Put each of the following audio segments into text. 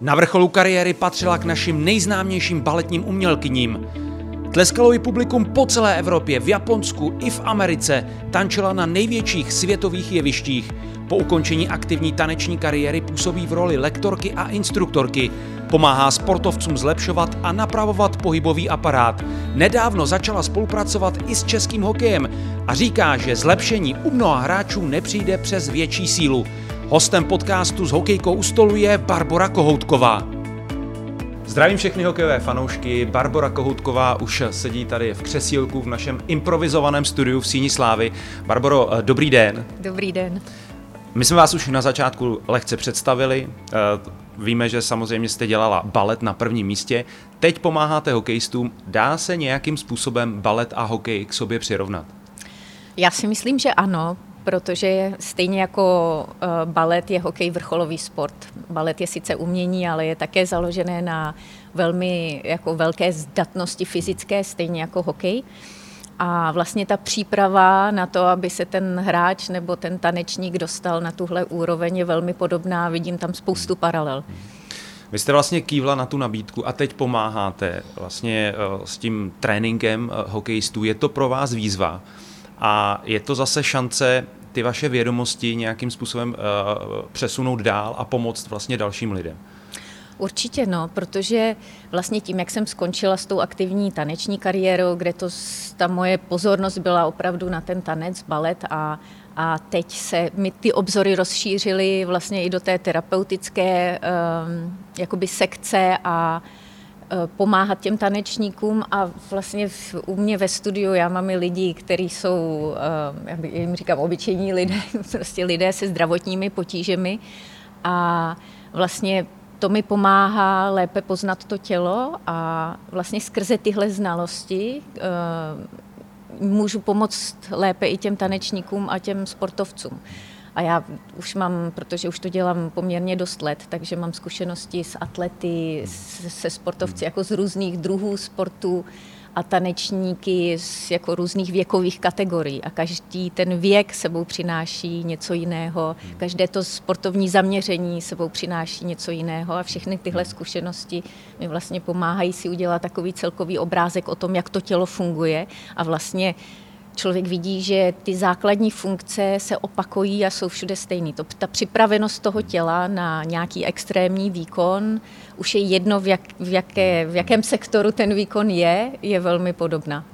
Na vrcholu kariéry patřila k našim nejznámějším baletním umělkyním. Tleskalo ji publikum po celé Evropě, v Japonsku i v Americe, tančila na největších světových jevištích. Po ukončení aktivní taneční kariéry působí v roli lektorky a instruktorky. Pomáhá sportovcům zlepšovat a napravovat pohybový aparát. Nedávno začala spolupracovat i s českým hokejem a říká, že zlepšení u mnoha hráčů nepřijde přes větší sílu. Hostem podcastu s hokejkou u stolu je Barbora Kohoutková. Zdravím všechny hokejové fanoušky. Barbora Kohoutková už sedí tady v křesílku v našem improvizovaném studiu v Síni Slávy. Barboro, dobrý den. Dobrý den. My jsme vás už na začátku lehce představili. Eh, víme, že samozřejmě jste dělala balet na prvním místě. Teď pomáháte hokejistům. Dá se nějakým způsobem balet a hokej k sobě přirovnat? Já si myslím, že ano, protože stejně jako eh, balet je hokej vrcholový sport. Balet je sice umění, ale je také založené na velmi jako velké zdatnosti fyzické, stejně jako hokej. A vlastně ta příprava na to, aby se ten hráč nebo ten tanečník dostal na tuhle úroveň je velmi podobná. Vidím tam spoustu paralel. Vy jste vlastně kývla na tu nabídku a teď pomáháte vlastně eh, s tím tréninkem eh, hokejistů. Je to pro vás výzva a je to zase šance ty vaše vědomosti nějakým způsobem uh, přesunout dál a pomoct vlastně dalším lidem? Určitě no, protože vlastně tím, jak jsem skončila s tou aktivní taneční kariérou, kde to, ta moje pozornost byla opravdu na ten tanec, balet a, a teď se mi ty obzory rozšířily vlastně i do té terapeutické um, jakoby sekce a Eh, pomáhat těm tanečníkům a vlastně v, u mě ve studiu já mám i lidi, kteří jsou, eh, já jim říkám, obyčejní lidé, prostě lidé se zdravotními potížemi a vlastně to mi pomáhá lépe poznat to tělo a vlastně skrze tyhle znalosti uh, můžu pomoct lépe i těm tanečníkům a těm sportovcům. A já už mám, protože už to dělám poměrně dost let, takže mám zkušenosti s atlety, se sportovci jako z různých druhů sportů a tanečníky z jako různých věkových kategorií. A každý ten věk sebou přináší něco jiného, každé to sportovní zaměření sebou přináší něco jiného. A všechny tyhle zkušenosti mi vlastně pomáhají si udělat takový celkový obrázek o tom, jak to tělo funguje. A vlastně člověk vidí, že ty základní funkce se opakují a jsou všude stejný. To, ta připravenost toho těla na nějaký extrémní výkon, už je jedno, v, jak, v, jaké, v jakém sektoru ten výkon je, je velmi podobná.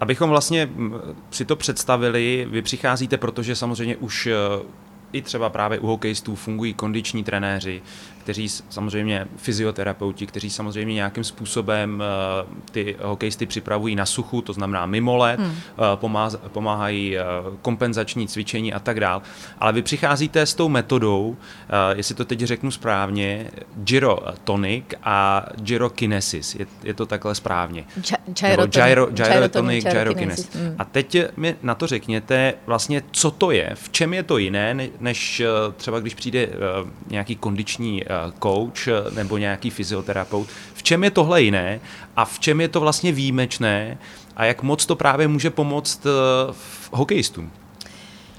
Abychom vlastně si to představili, vy přicházíte, protože samozřejmě už eh, i třeba právě u hokejistů fungují kondiční trenéři, kteří samozřejmě fyzioterapeuti, kteří samozřejmě nějakým způsobem uh, ty hokejisty připravují na suchu, to znamená mimo let, hmm. uh, pomáhají uh, kompenzační cvičení a tak dál. Ale vy přicházíte s tou metodou, jestli to teď řeknu správně, gyrotonic a gyrokinesis. Je, je to takhle správně. Gyro, gyrotonic, gyrokinesis. Hmm. A teď mi na to řekněte vlastně, co to je, v čem je to jiné, než třeba když přijde nějaký kondiční Eh, coach eh, nebo nějaký fyzioterapeut. V čem je tohle jiné a v čem je to vlastně výjimečné a jak moc to právě může pomoct eh, hokejistům?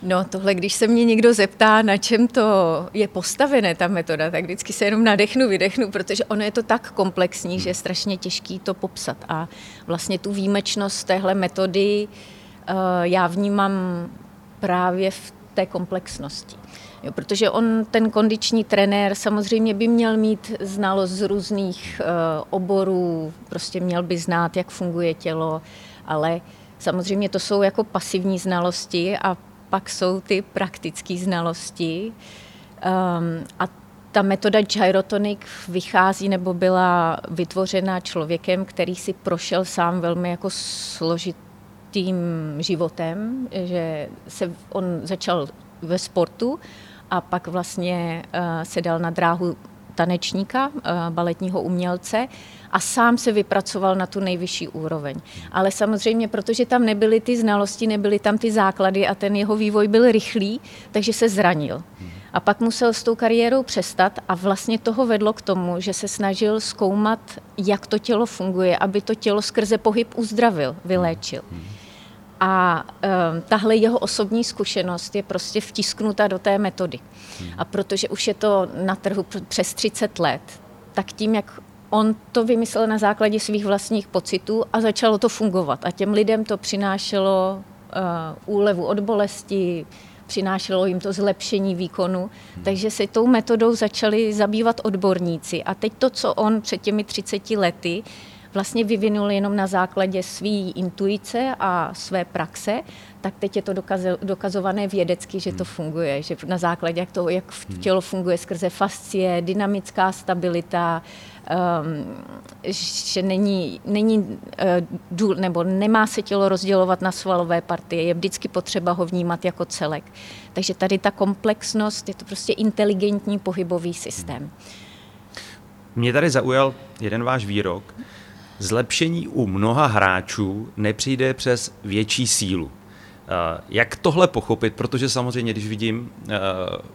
No tohle, když se mě někdo zeptá, na čem to je postavené, ta metoda, tak vždycky se jenom nadechnu, vydechnu, protože ono je to tak komplexní, že je strašně těžký to popsat. A vlastně tu výjimečnost téhle metody uh, já vnímám právě v té komplexnosti. Jo, protože on, ten kondiční trenér, samozřejmě by měl mít znalost z různých uh, oborů, prostě měl by znát, jak funguje tělo, ale samozřejmě to jsou jako pasivní znalosti a pak jsou ty praktické znalosti. Um, a ta metoda gyrotonic vychází nebo byla vytvořena člověkem, který si prošel sám velmi jako složitým životem, že se on začal ve sportu a pak vlastně eh, se dal na dráhu tanečníka, eh, baletního umělce a sám se vypracoval na tu nejvyšší úroveň. Ale samozřejmě, protože tam nebyly ty znalosti, nebyly tam ty základy a ten jeho vývoj byl rychlý, takže se zranil. A pak musel s tou kariérou přestat a vlastně toho vedlo k tomu, že se snažil zkoumat, jak to tělo funguje, aby to tělo skrze pohyb uzdravil, vyléčil. A um, tahle jeho osobní zkušenost je prostě vtisknuta do té metody. Hmm. A protože už je to na trhu přes 30 let, tak tím, jak on to vymyslel na základě svých vlastních pocitů a začalo to fungovat. A těm lidem to přinášelo uh, úlevu od bolesti, přinášelo jim to zlepšení výkonu, hmm. takže se tou metodou začali zabývat odborníci. A teď to, co on před těmi 30 lety vlastně vyvinul jenom na základě své intuice a své praxe, tak teď je to dokazované vědecky, že to hmm. funguje, že na základě jak to, jak hmm. tělo funguje skrze fascie, dynamická stabilita, um, že není, není uh, nebo nemá se tělo rozdělovat na svalové partie, je vždycky potřeba ho vnímat jako celek. Takže tady ta komplexnost, je to prostě inteligentní pohybový systém. Mě tady zaujal jeden váš výrok. Zlepšení u mnoha hráčů nepřijde přes větší sílu. Eh, jak tohle pochopit? Protože samozřejmě, když vidím uh,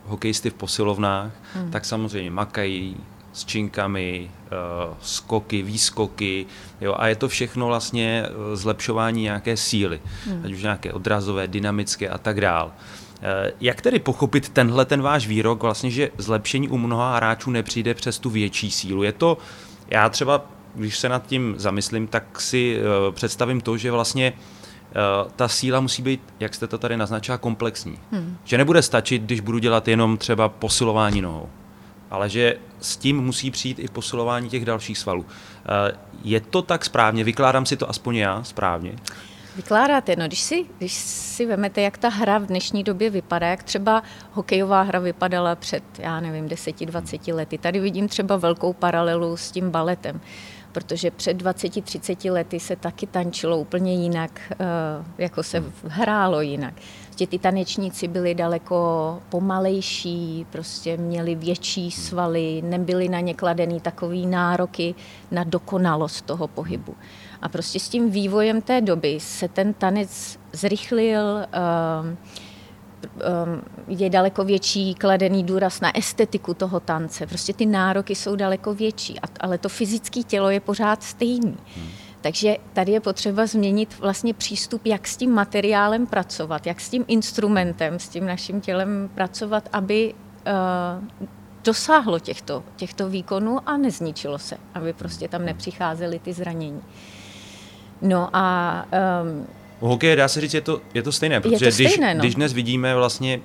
hokejisty v posilovnách, hmm. tak samozřejmě makají s činkami, uh, skoky, výskoky, jo, a je to všechno vlastně zlepšování nějaké síly, hmm. ať už nějaké odrazové, dynamické a tak dál. Jak tedy pochopit tenhle ten váš výrok, vlastně, že zlepšení u mnoha hráčů nepřijde přes tu větší sílu? Je to, já třeba, když se nad tím zamyslím, tak si uh, představím to, že vlastně uh, Eh, ta síla musí být, jak jste to tady naznačila, komplexní. Hmm. Že nebude stačit, když budu dělat jenom třeba posilování nohou, ale že s tím musí přijít i posilování těch dalších svalů. Eh, je to tak správně? Vykládám si to aspoň já správně? Vykládáte, no když si, když si vemete, jak ta hra v dnešní době vypadá, jak třeba hokejová hra vypadala před, já nevím, 10-20 lety. Tady vidím třeba velkou paralelu s tím baletem protože před 20-30 lety se taky tančilo úplně jinak, eh, jako se hrálo jinak. Prostě ty tanečníci byli daleko pomalejší, prostě měli větší svaly, nebyly na ně kladený takový nároky na dokonalost toho pohybu. A prostě s tím vývojem té doby se ten tanec zrychlil, uh, je daleko větší kladený důraz na estetiku toho tance. Prostě ty nároky jsou daleko větší, ale to fyzické tělo je pořád stejný. Hmm. Takže tady je potřeba změnit vlastně přístup, jak s tím materiálem pracovat, jak s tím instrumentem, s tím naším tělem pracovat, aby uh, dosáhlo těchto, těchto výkonů a nezničilo se, aby prostě tam nepřicházely ty zranění. No a um, u hokeje dá se říct, je to, je to stejné, protože to stejné, když, no. když dnes vidíme vlastně,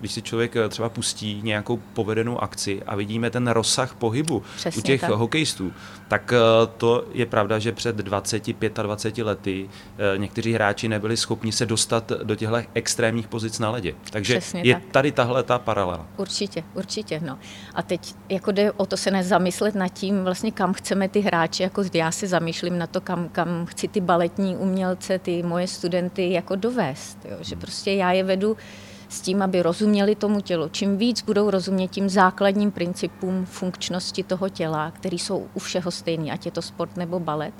když si člověk eh, třeba pustí nějakou povedenou akci a vidíme ten rozsah pohybu Přesně u těch tak. hokejistů, tak eh, to je pravda, že před 20, 25 lety eh, někteří hráči nebyli schopni se dostat do těchto extrémních pozic na ledě. Takže Přesně je tak. tady tahle ta paralela. Určitě, určitě. No. A teď jako jde o to se nezamyslet nad tím, vlastně kam chceme ty hráči, jako já si zamýšlím na to, kam, kam chci ty baletní umělce, ty moje studenty jako dovést. Jo? Že prostě já je vedu s tím, aby rozuměli tomu tělu. Čím víc budou rozumět tím základním principům funkčnosti toho těla, který jsou u všeho stejný, ať je to sport nebo balet,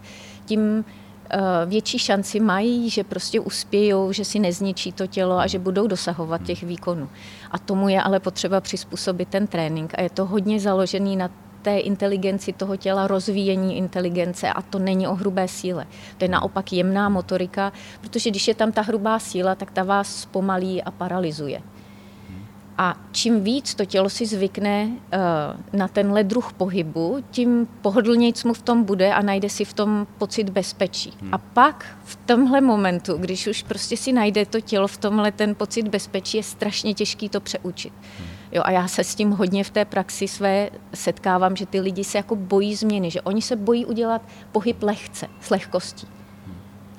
tím eh, větší šanci mají, že prostě uspějou, že si nezničí to tělo a že budou dosahovat těch výkonů. A tomu je ale potřeba přizpůsobit ten trénink a je to hodně založený na té inteligenci toho těla, rozvíjení inteligence a to není o hrubé síle. To je naopak jemná motorika, protože když je tam ta hrubá síla, tak ta vás zpomalí a paralyzuje. A čím víc to tělo si zvykne uh, na tenhle druh pohybu, tím pohodlnějc mu v tom bude a najde si v tom pocit bezpečí. Hmm. A pak v tomhle momentu, když už prostě si najde to tělo v tomhle ten pocit bezpečí, je strašně těžký to přeučit. Hmm. Jo, a já se s tím hodně v té praxi své setkávám, že ty lidi se jako bojí změny, že oni se bojí udělat pohyb lehce, s lehkostí.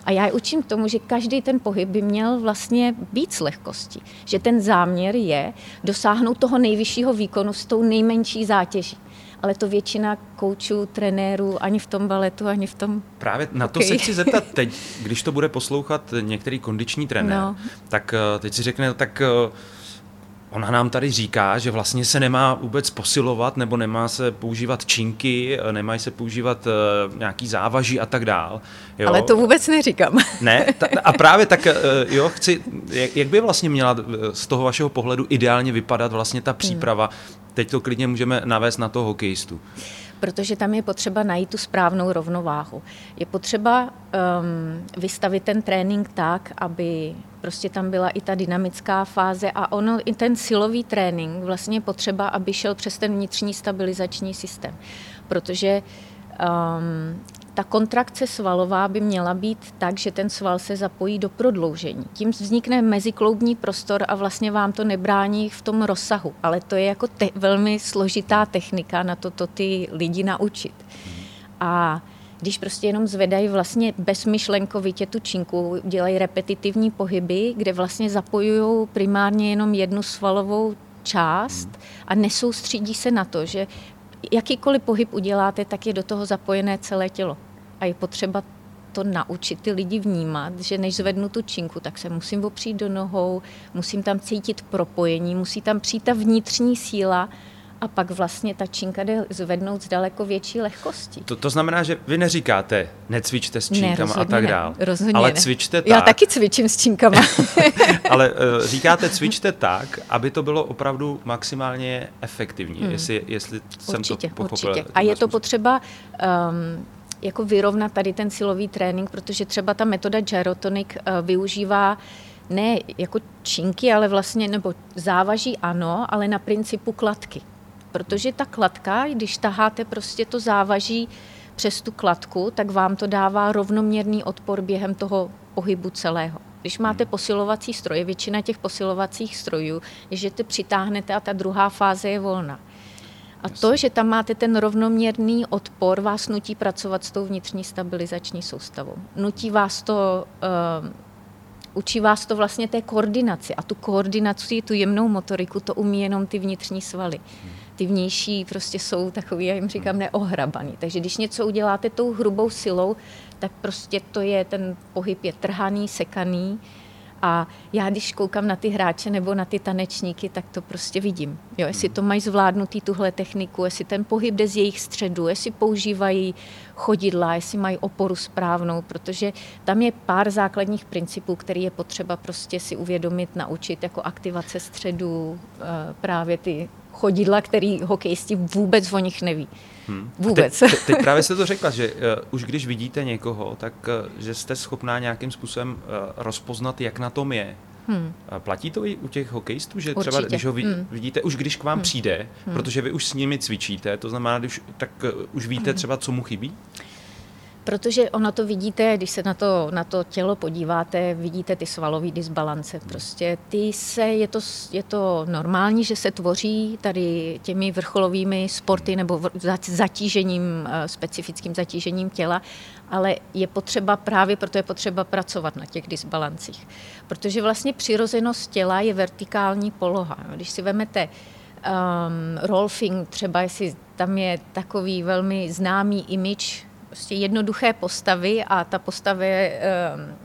A já je učím tomu, že každý ten pohyb by měl vlastně být s lehkostí. Že ten záměr je dosáhnout toho nejvyššího výkonu s tou nejmenší zátěží. Ale to většina koučů, trenérů ani v tom baletu, ani v tom. Právě na to okay. se chci zeptat teď, když to bude poslouchat některý kondiční trenér, no. tak eh, teď si řekne, tak eh, Ona nám tady říká, že vlastně se nemá vůbec posilovat, nebo nemá se používat činky, nemají se používat uh, nějaký závaží a tak dál. Jo. Ale to vůbec neříkám. Ne, ta, a právě tak, uh, jo, chci, jak, jak by vlastně měla eh, z toho vašeho pohledu ideálně vypadat vlastně ta příprava? Hmm. Teď to klidně můžeme navést na toho hokejistu. Protože tam je potřeba najít tu správnou rovnováhu. Je potřeba um, vystavit ten trénink tak, aby prostě tam byla i ta dynamická fáze a ono, i ten silový trénink vlastně je potřeba, aby šel přes ten vnitřní stabilizační systém, protože um, ta kontrakce svalová by měla být tak, že ten sval se zapojí do prodloužení. Tím vznikne mezikloubní prostor a vlastně vám to nebrání v tom rozsahu. Ale to je jako te- velmi složitá technika na to, to ty lidi naučit. A když prostě jenom zvedají vlastně bezmyšlenkovitě tu činku, dělají repetitivní pohyby, kde vlastně zapojují primárně jenom jednu svalovou část a nesoustředí se na to, že jakýkoliv pohyb uděláte, tak je do toho zapojené celé tělo. A je potřeba to naučit ty lidi vnímat, že než zvednu tu činku, tak se musím opřít do nohou, musím tam cítit propojení, musí tam přijít ta vnitřní síla a pak vlastně ta činka jde zvednout s daleko větší lehkostí. To, to znamená, že vy neříkáte, necvičte s činkama ne, a tak dál. Rozhodně ale ne. cvičte tak. Já taky cvičím s činkama. ale uh, říkáte, cvičte tak, aby to bylo opravdu maximálně efektivní, hmm. jestli, jestli jsem určitě, to pochopil. Určitě. A je to potřeba um, jako vyrovnat tady ten silový trénink, protože třeba ta metoda Gyrotonic uh, využívá ne jako činky, ale vlastně, nebo závaží ano, ale na principu kladky. Protože ta kladka, když taháte prostě to závaží přes tu kladku, tak vám to dává rovnoměrný odpor během toho pohybu celého. Když máte posilovací stroje, většina těch posilovacích strojů je, že ty přitáhnete a ta druhá fáze je volná. A to, že tam máte ten rovnoměrný odpor, vás nutí pracovat s tou vnitřní stabilizační soustavou. Nutí vás to, uh, učí vás to vlastně té koordinaci. A tu koordinaci, tu jemnou motoriku, to umí jenom ty vnitřní svaly. Ty vnější prostě jsou takový, já jim říkám, neohrabaný. Takže když něco uděláte tou hrubou silou, tak prostě to je, ten pohyb je trhaný, sekaný, a já, když koukám na ty hráče nebo na ty tanečníky, tak to prostě vidím. Jo, jestli to mají zvládnutý tuhle techniku, jestli ten pohyb jde z jejich středu, jestli používají chodidla, jestli mají oporu správnou, protože tam je pár základních principů, který je potřeba prostě si uvědomit, naučit, jako aktivace středu, eh, právě ty chodidla, který hokejisti vůbec o nich neví. Hmm. Vůbec. Teď, teď právě jste to řekla, že uh, už když vidíte někoho, tak uh, že jste schopná nějakým způsobem uh, rozpoznat, jak na tom je. Hmm. Platí to i u těch hokejistů, že třeba Určitě. když ho vid, hmm. vidíte, už když k vám hmm. přijde, hmm. protože vy už s nimi cvičíte, to znamená, když, tak uh, už víte hmm. třeba, co mu chybí? Protože ono to vidíte, když se na to, na to tělo podíváte, vidíte ty svalové disbalance. Prostě ty se, je to, je to normální, že se tvoří tady těmi vrcholovými sporty nebo zatížením, eh, specifickým zatížením těla, ale je potřeba, právě proto je potřeba pracovat na těch disbalancích. Protože vlastně přirozenost těla je vertikální poloha. Když si vezmete um, Rolfing, třeba jestli tam je takový velmi známý image prostě jednoduché postavy a ta postava je, ehm,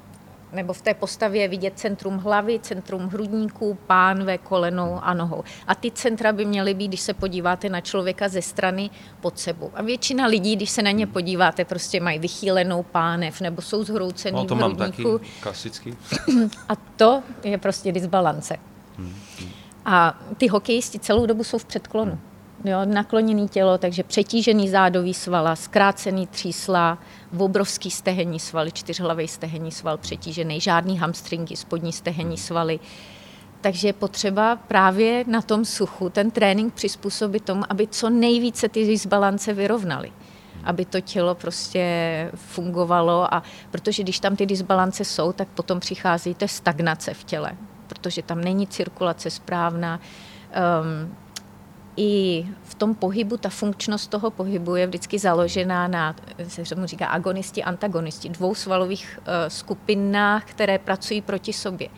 nebo v té postavě je vidět centrum hlavy, centrum hrudníků, pánve, kolenou a nohou. A ty centra by měly být, když se podíváte na člověka ze strany pod sebou. A většina lidí, když se na ně podíváte, prostě mají vychýlenou pánev nebo jsou zhroucený no, to v hrudníku. mám taky, klasicky. A to je prostě disbalance. Hmm, hmm. A ty hokejisti celou dobu jsou v předklonu. Hmm jo, nakloněný tělo, takže přetížený zádový svala, zkrácený třísla, obrovský stehenní svaly, čtyřhlavý stehenní sval přetížený, žádný hamstringy, spodní stehenní svaly. Takže je potřeba právě na tom suchu ten trénink přizpůsobit tomu, aby co nejvíce ty disbalance vyrovnaly aby to tělo prostě fungovalo a protože když tam ty disbalance jsou, tak potom přichází to stagnace v těle, protože tam není cirkulace správná, um, i v tom pohybu, ta funkčnost toho pohybu je vždycky založená na, se mu říká agonisti, antagonisti, dvou svalových uh, skupinách, které pracují proti sobě.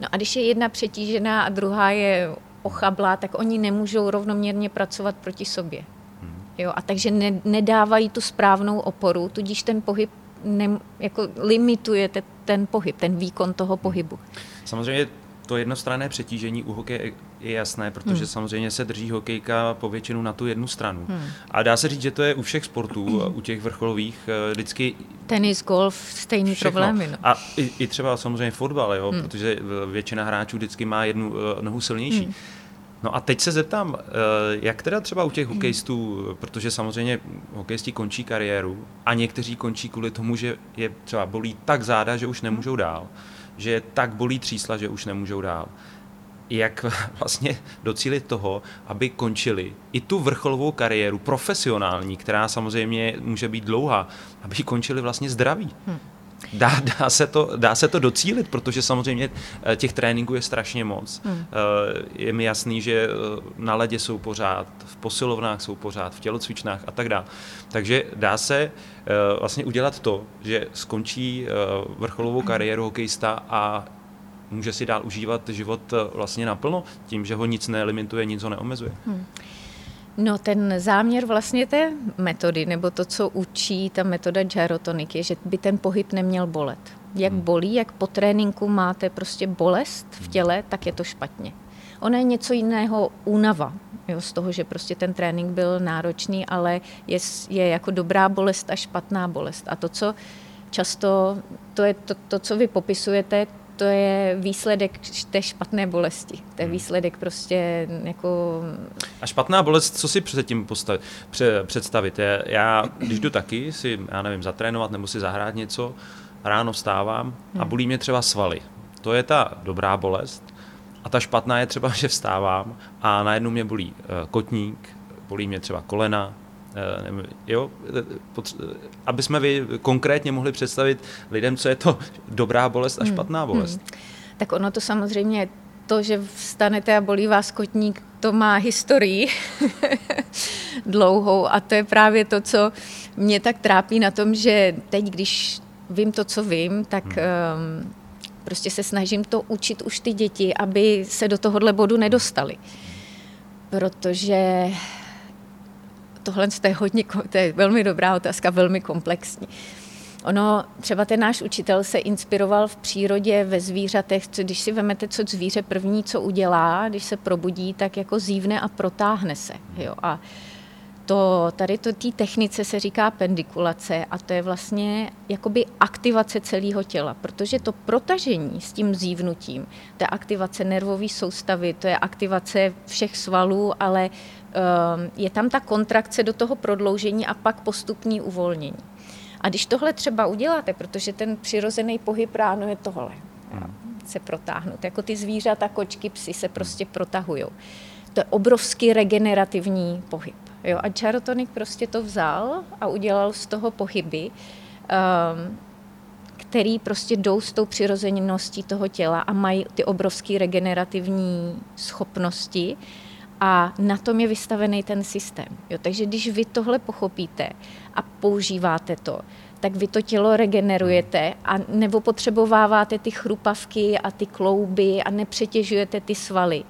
No a když je jedna přetížená a druhá je ochablá, tak oni nemůžou rovnoměrně pracovat proti sobě. Hmm. Jo, a takže ne, nedávají tu správnou oporu, tudíž ten pohyb ne, jako limituje te, ten pohyb, ten výkon toho pohybu. Samozřejmě to jednostranné přetížení u hokeje je jasné, protože hmm. samozřejmě se drží hokejka povětšinu na tu jednu stranu. Hmm. A dá se říct, že to je u všech sportů, u těch vrcholových eh, vždycky... Tenis, golf, stejný všechno. problémy. No. A i, i třeba samozřejmě fotbal, jo, hmm. protože většina hráčů vždycky má jednu uh, nohu silnější. Hmm. No a teď se zeptám, eh, jak teda třeba u těch hokejistů, protože samozřejmě hokejisti končí kariéru a někteří končí kvůli tomu, že je třeba bolí tak záda, že už nemůžou dál, že je tak bolí třísla, že už nemůžou dál. Jak vlastně docílit toho, aby končili i tu vrcholovou kariéru profesionální, která samozřejmě může být dlouhá, aby končili vlastně zdraví. Hmm. Dá, dá, se to, dá se to docílit, protože samozřejmě eh, těch tréninků je strašně moc. Hmm. Eh, je mi jasný, že eh, na ledě jsou pořád, v posilovnách jsou pořád, v tělocvičnách a tak dále. Takže dá se vlastně udělat to, že skončí vrcholovou kariéru hokejista a může si dál užívat život vlastně naplno, tím, že ho nic nelimituje, nic ho neomezuje. Hmm. No ten záměr vlastně té metody, nebo to, co učí ta metoda gyrotonic, je, že by ten pohyb neměl bolet. Jak hmm. bolí, jak po tréninku máte prostě bolest v těle, tak je to špatně. Ono je něco jiného únava, jo, z toho, že prostě ten trénink byl náročný, ale je, je jako dobrá bolest a špatná bolest. A to, co často, to je to, to co vy popisujete, to je výsledek té špatné bolesti. To je hmm. výsledek prostě jako... A špatná bolest, co si předtím postavit, pře, představit? Já, když jdu taky si, já nevím, zatrénovat nebo si zahrát něco, ráno vstávám a hmm. bolí mě třeba svaly. To je ta dobrá bolest. A ta špatná je třeba, že vstávám a najednou mě bolí eh, kotník, bolí mě třeba kolena, Eh, jo, aby jsme vy konkrétně mohli představit lidem, co je to dobrá bolest a hmm, špatná bolest. Hmm. Tak ono to samozřejmě to, že vstanete a bolí vás kotník, to má historii dlouhou a to je právě to, co mě tak trápí na tom, že teď, když vím to, co vím, tak hmm. um, prostě se snažím to učit už ty děti, aby se do tohohle bodu nedostali. Protože tohle je hodně, to je velmi dobrá otázka, velmi komplexní. Ono, třeba ten náš učitel se inspiroval v přírodě ve zvířatech, co, když si vemete, co zvíře první, co udělá, když se probudí, tak jako zívne a protáhne se. Jo? A to, tady to té technice se říká pendikulace a to je vlastně jakoby aktivace celého těla, protože to protažení s tím zívnutím, to je aktivace nervové soustavy, to je aktivace všech svalů, ale je tam ta kontrakce do toho prodloužení a pak postupní uvolnění. A když tohle třeba uděláte, protože ten přirozený pohyb ráno je tohle, hmm. se protáhnout, jako ty zvířata, kočky, psy se prostě protahují. To je obrovský regenerativní pohyb. Jo? A Charotonic prostě to vzal a udělal z toho pohyby, um, který prostě jdou s tou přirozeností toho těla a mají ty obrovské regenerativní schopnosti a na tom je vystavený ten systém. Jo? Takže když vy tohle pochopíte a používáte to, tak vy to tělo regenerujete a nebo potřebováváte ty chrupavky a ty klouby a nepřetěžujete ty svaly.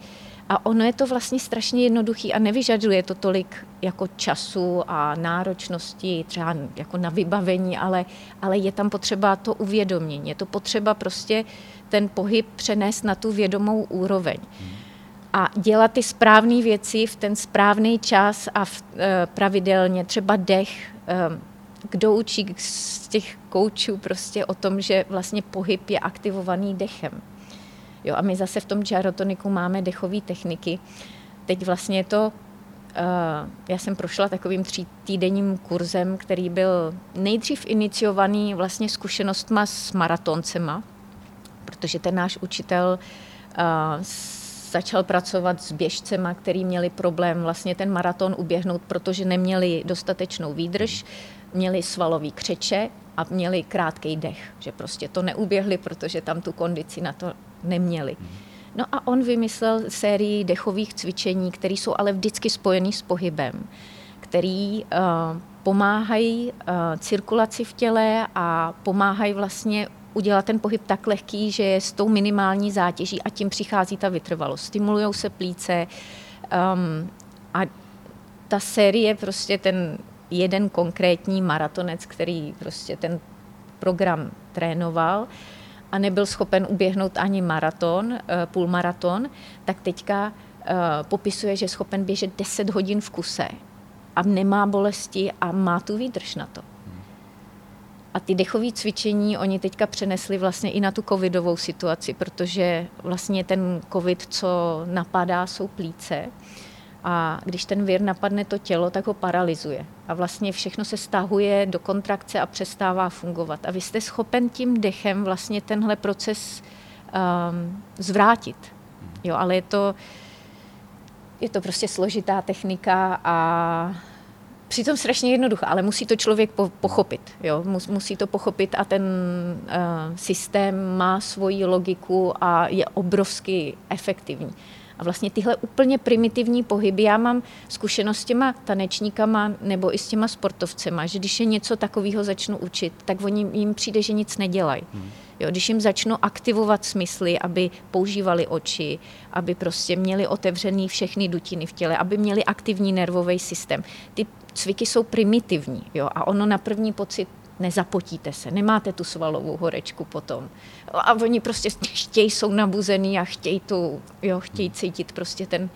A ono je to vlastně strašně jednoduchý a nevyžaduje to tolik jako času a náročnosti, třeba jako na vybavení, ale, ale je tam potřeba to uvědomění. Je to potřeba prostě ten pohyb přenést na tu vědomou úroveň. A dělat ty správné věci v ten správný čas a v, e, pravidelně, třeba dech. E, kdo učí z těch koučů prostě o tom, že vlastně pohyb je aktivovaný dechem. Jo, a my zase v tom gyrotoniku máme dechové techniky. Teď vlastně to, uh, já jsem prošla takovým tří týdenním kurzem, který byl nejdřív iniciovaný vlastně zkušenostma s maratoncema, protože ten náš učitel uh, začal pracovat s běžcema, který měli problém vlastně ten maraton uběhnout, protože neměli dostatečnou výdrž, měli svalový křeče a měli krátký dech, že prostě to neuběhli, protože tam tu kondici na to neměli. No a on vymyslel sérii dechových cvičení, které jsou ale vždycky spojený s pohybem, který uh, pomáhají uh, cirkulaci v těle a pomáhají vlastně udělat ten pohyb tak lehký, že je s tou minimální zátěží a tím přichází ta vytrvalost. Stimulují se plíce um, a ta série, prostě ten jeden konkrétní maratonec, který prostě ten program trénoval, a nebyl schopen uběhnout ani maraton, eh, půlmaraton, tak teďka eh, popisuje, že je schopen běžet 10 hodin v kuse a nemá bolesti a má tu výdrž na to. A ty dechové cvičení oni teďka přenesli vlastně i na tu covidovou situaci, protože vlastně ten covid, co napadá, jsou plíce. A když ten vir napadne to tělo, tak ho paralyzuje. A vlastně všechno se stahuje do kontrakce a přestává fungovat. A vy jste schopen tím dechem vlastně tenhle proces um, zvrátit. Jo, ale je to, je to prostě složitá technika a přitom strašně jednoduchá, ale musí to člověk po, pochopit. Jo? Mus, musí to pochopit a ten uh, systém má svoji logiku a je obrovsky efektivní. A vlastně tyhle úplně primitivní pohyby, já mám zkušenost s těma tanečníkama nebo i s těma sportovcema, že když je něco takového začnu učit, tak oni jim přijde, že nic nedělají. Hmm. Jo, když jim začnu aktivovat smysly, aby používali oči, aby prostě měli otevřený všechny dutiny v těle, aby měli aktivní nervový systém. Ty cviky jsou primitivní jo, a ono na první pocit nezapotíte se, nemáte tu svalovou horečku potom. A oni prostě chtějí, jsou nabuzený a chtějí, tu, jo, chtějí cítit prostě ten...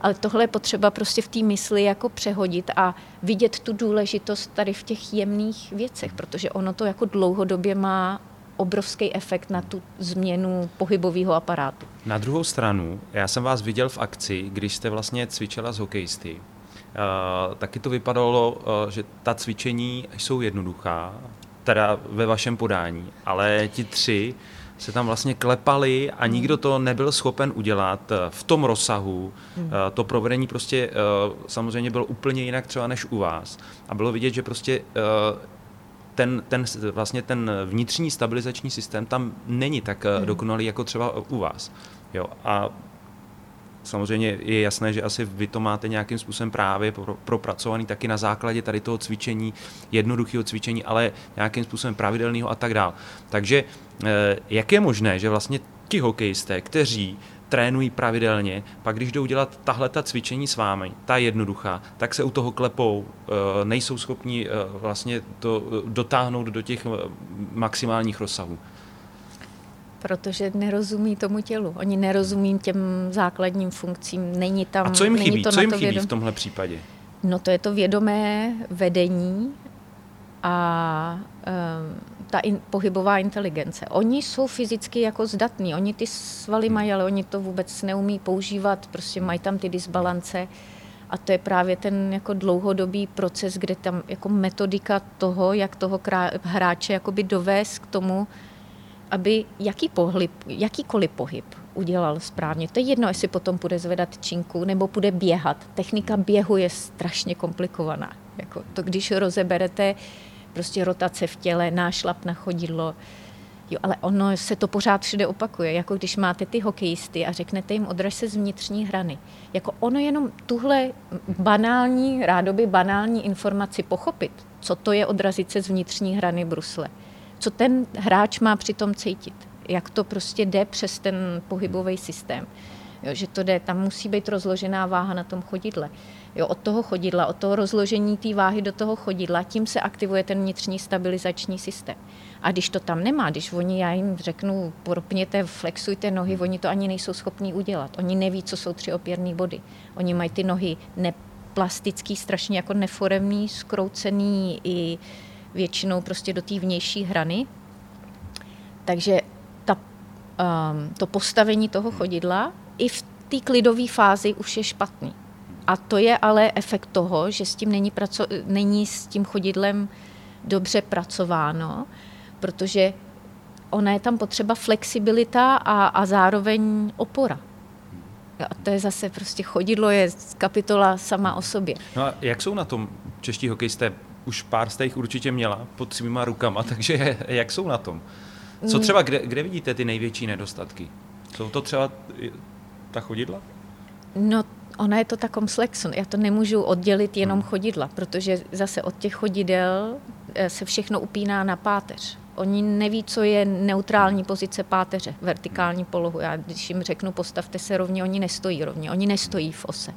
Ale tohle je potřeba prostě v té mysli jako přehodit a vidět tu důležitost tady v těch jemných věcech, protože ono to jako dlouhodobě má obrovský efekt na tu změnu pohybového aparátu. Na druhou stranu, já jsem vás viděl v akci, když jste vlastně cvičila s hokejisty. Uh, taky to vypadalo, uh, že ta cvičení jsou jednoduchá, teda ve vašem podání, ale ti tři se tam vlastně klepali a hmm. nikdo to nebyl schopen udělat eh, v tom rozsahu. Hmm. To provedení prostě samozřejmě bylo úplně jinak třeba než u vás. A bylo vidět, že prostě ten, ten, vlastně ten vnitřní stabilizační systém tam není tak hmm. dokonalý jako třeba u vás. Jo, a samozřejmě je jasné, že asi vy to máte nějakým způsobem právě propracovaný taky na základě tady toho cvičení, jednoduchého cvičení, ale nějakým způsobem pravidelného a tak dále. Takže eh, jak je možné, že vlastně ti hokejisté, kteří trénují pravidelně, pak když jdou dělat tahle ta cvičení s vámi, ta jednoduchá, tak se u toho klepou, eh, nejsou schopni eh, vlastně to dotáhnout do těch maximálních rozsahů. Protože nerozumí tomu tělu. Oni nerozumí těm základním funkcím. Není tam. A co jim chybí? To co jim chybí vědom... v tomhle případě? No to je to vědomé vedení a um, ta in, pohybová inteligence. Oni jsou fyzicky jako zdatní, oni ty svaly mají, ale oni to vůbec neumí používat, prostě mají tam ty disbalance. A to je právě ten jako dlouhodobý proces, kde tam jako metodika toho, jak toho hráče jakoby dovést k tomu, aby jaký pohyb, jakýkoliv pohyb udělal správně. To je jedno, jestli potom bude zvedat činku nebo bude běhat. Technika běhu je strašně komplikovaná. Jako to, když rozeberete prostě rotace v těle, nášlap na chodidlo, Jo, ale ono se to pořád všude opakuje, jako když máte ty hokejisty a řeknete jim odraž se z vnitřní hrany. Jako ono jenom tuhle banální, rádoby banální informaci pochopit, co to je odrazit se z vnitřní hrany brusle co ten hráč má přitom cítit. Jak to prostě jde přes ten pohybový systém. Jo, že to jde, tam musí být rozložená váha na tom chodidle. Jo, od toho chodidla, od toho rozložení té váhy do toho chodidla, tím se aktivuje ten vnitřní stabilizační systém. A když to tam nemá, když oni, já jim řeknu, propněte, flexujte nohy, oni to ani nejsou schopní udělat. Oni neví, co jsou tři opěrné body. Oni mají ty nohy neplastický, strašně jako neforemný, skroucený i většinou prostě do té vnější hrany. Takže ta, um, to postavení toho chodidla i v té klidové fázi už je špatný. A to je ale efekt toho, že s tím není, praco- není s tím chodidlem dobře pracováno, protože ona je tam potřeba flexibilita a, a zároveň opora. A to je zase prostě chodidlo je kapitola sama o sobě. No a jak jsou na tom čeští hokejisté? Už pár jste jich určitě měla pod svýma rukama, takže jak jsou na tom? Co mm. třeba, kde, kde vidíte ty největší nedostatky? Jsou to třeba ta chodidla? No, ona je to ta komplexon. Já to nemůžu oddělit jenom hmm. chodidla, protože zase od těch chodidel eh, se všechno upíná na páteř. Oni neví, co je neutrální pozice páteře, vertikální polohu. Já když jim řeknu, postavte se rovně, oni nestojí rovně, oni nestojí v ose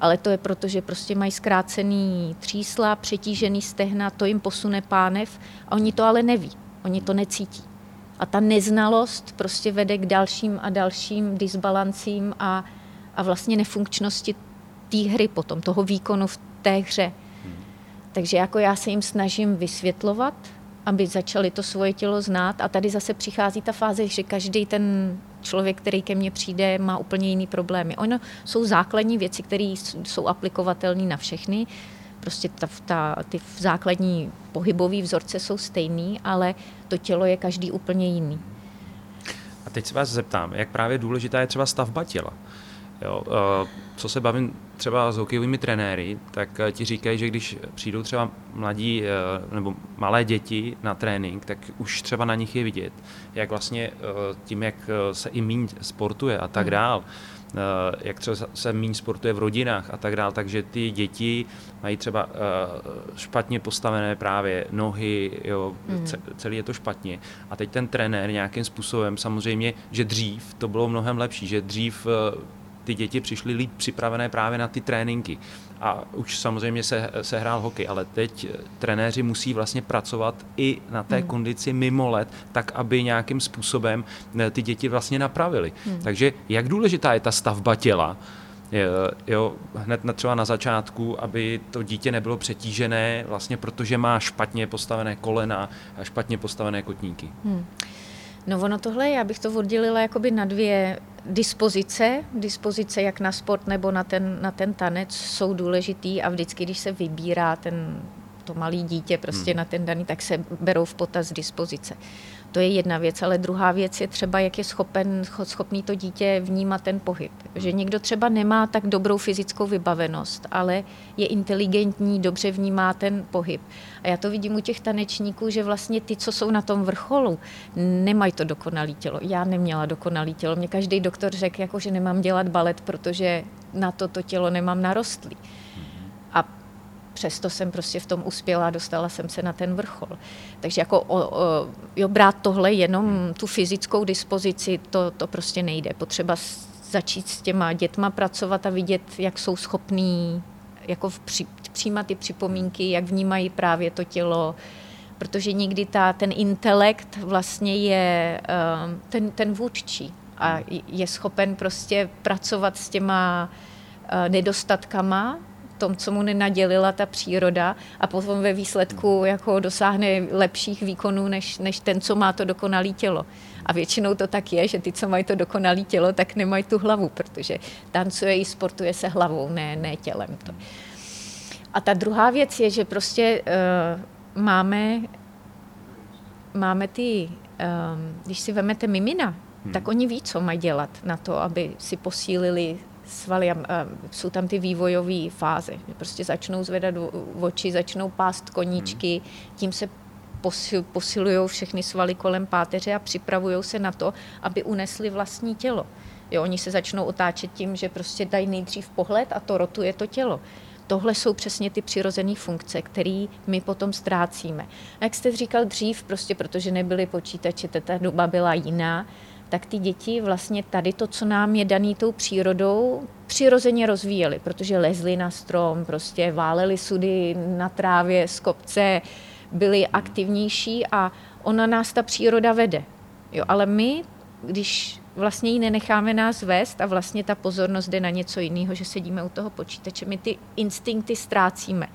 ale to je proto, že prostě mají zkrácený třísla, přetížený stehna, to jim posune pánev a oni to ale neví, oni to necítí. A ta neznalost prostě vede k dalším a dalším disbalancím a, a vlastně nefunkčnosti té hry potom, toho výkonu v té hře. Takže jako já se jim snažím vysvětlovat, aby začali to svoje tělo znát. A tady zase přichází ta fáze, že každý ten člověk, který ke mně přijde, má úplně jiný problémy. Ono jsou základní věci, které jsou aplikovatelné na všechny. Prostě ta, ta, ty základní pohybové vzorce jsou stejný, ale to tělo je každý úplně jiný. A teď se vás zeptám, jak právě důležitá je třeba stavba těla. Jo, uh, co se bavím třeba s hokejovými trenéry, tak uh, ti říkají, že když přijdou třeba mladí uh, nebo malé děti na trénink, tak už třeba na nich je vidět, jak vlastně tím, jak se i míň sportuje a tak hmm. dál, jak třeba se méně sportuje v rodinách a tak dále, takže ty děti mají třeba špatně postavené právě nohy, jo, mm. celý je to špatně. A teď ten trenér nějakým způsobem, samozřejmě, že dřív to bylo mnohem lepší, že dřív ty děti přišly líp připravené právě na ty tréninky. A už samozřejmě se, se hrál hokej, ale teď eh, trenéři musí vlastně pracovat i na té hmm. kondici mimo let, tak aby nějakým způsobem eh, ty děti vlastně napravili. Hmm. Takže jak důležitá je ta stavba těla, jo, hned na, třeba na začátku, aby to dítě nebylo přetížené, vlastně protože má špatně postavené kolena a špatně postavené kotníky. Hmm. No ono tohle, já bych to oddělila jakoby na dvě dispozice. Dispozice jak na sport nebo na ten, na ten tanec jsou důležitý a vždycky, když se vybírá ten, to malý dítě prostě hmm. na ten daný, tak se berou v potaz dispozice. To je jedna věc, ale druhá věc je třeba, jak je schopen, schopný to dítě vnímat ten pohyb. Že někdo třeba nemá tak dobrou fyzickou vybavenost, ale je inteligentní, dobře vnímá ten pohyb. A já to vidím u těch tanečníků, že vlastně ty, co jsou na tom vrcholu, nemají to dokonalé tělo. Já neměla dokonalé tělo. Mě každý doktor řekl, jako, že nemám dělat balet, protože na to to tělo nemám narostlý. A přesto jsem prostě v tom uspěla a dostala jsem se na ten vrchol. Takže jako o, o, jo, brát tohle jenom tu fyzickou dispozici, to, to prostě nejde. Potřeba začít s těma dětma pracovat a vidět, jak jsou schopní jako při, přijímat ty připomínky, jak vnímají právě to tělo, protože někdy ta, ten intelekt vlastně je um, ten, ten vůdčí a je schopen prostě pracovat s těma uh, nedostatkama tom, co mu nenadělila ta příroda a potom ve výsledku jako dosáhne lepších výkonů než, než ten, co má to dokonalé tělo. A většinou to tak je, že ty, co mají to dokonalé tělo, tak nemají tu hlavu, protože tancuje i sportuje se hlavou, ne, ne tělem. To. A ta druhá věc je, že prostě uh, máme, máme ty, um, když si vemete mimina, hmm. tak oni ví, co mají dělat na to, aby si posílili svaly a, jsou tam ty vývojové fáze. Prostě začnou zvedat oči, začnou pást koníčky, hmm. tím se posil, posilují všechny svaly kolem páteře a připravují se na to, aby unesli vlastní tělo. Jo, oni se začnou otáčet tím, že prostě dají nejdřív pohled a to rotuje to tělo. Tohle jsou přesně ty přirozené funkce, které my potom ztrácíme. A jak jste říkal dřív, prostě protože nebyly počítače, ta doba byla jiná, tak ty děti vlastně tady to, co nám je daný tou přírodou, přirozeně rozvíjeli, protože lezli na strom, prostě váleli sudy na trávě z kopce, byli aktivnější a ona nás ta příroda vede. Jo, ale my, když vlastně ji nenecháme nás vést a vlastně ta pozornost jde na něco jiného, že sedíme u toho počítače, my ty instinkty ztrácíme.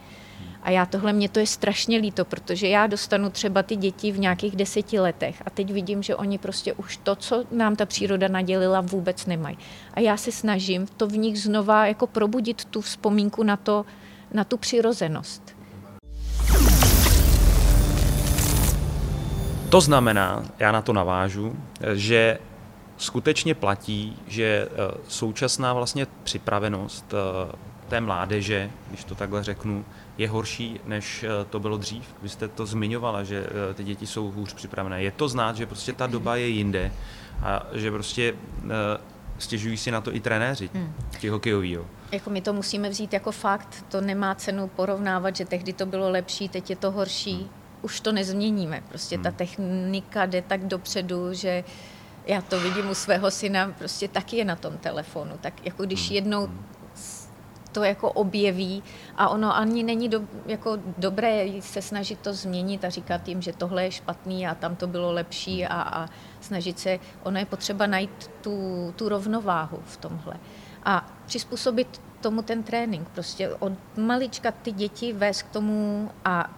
A já tohle, mě to je strašně líto, protože já dostanu třeba ty děti v nějakých deseti letech a teď vidím, že oni prostě už to, co nám ta příroda nadělila, vůbec nemají. A já se snažím to v nich znova jako probudit tu vzpomínku na, to, na tu přirozenost. To znamená, já na to navážu, že skutečně platí, že eh, současná vlastně připravenost eh, té mládeže, když to takhle řeknu, je horší, než eh, to bylo dřív. Vy jste to zmiňovala, že eh, ty děti jsou hůř připravené. Je to znát, že prostě ta doba je jinde a že prostě eh, stěžují si na to i trenéři, hmm. ti hokejoví. Jako my to musíme vzít jako fakt, to nemá cenu porovnávat, že tehdy to bylo lepší, teď je to horší. Hmm. Už to nezměníme. Prostě hmm. ta technika jde tak dopředu, že já to vidím u svého syna, prostě taky je na tom telefonu. Tak jako když hmm. jednou hmm to jako objeví a ono ani není do, jako dobré se snažit to změnit a říkat jim, že tohle je špatný a tam to bylo lepší a, a snažit se, ono je potřeba najít tu, tu rovnováhu v tomhle a přizpůsobit tomu ten trénink. Prostě od malička ty děti vést k tomu a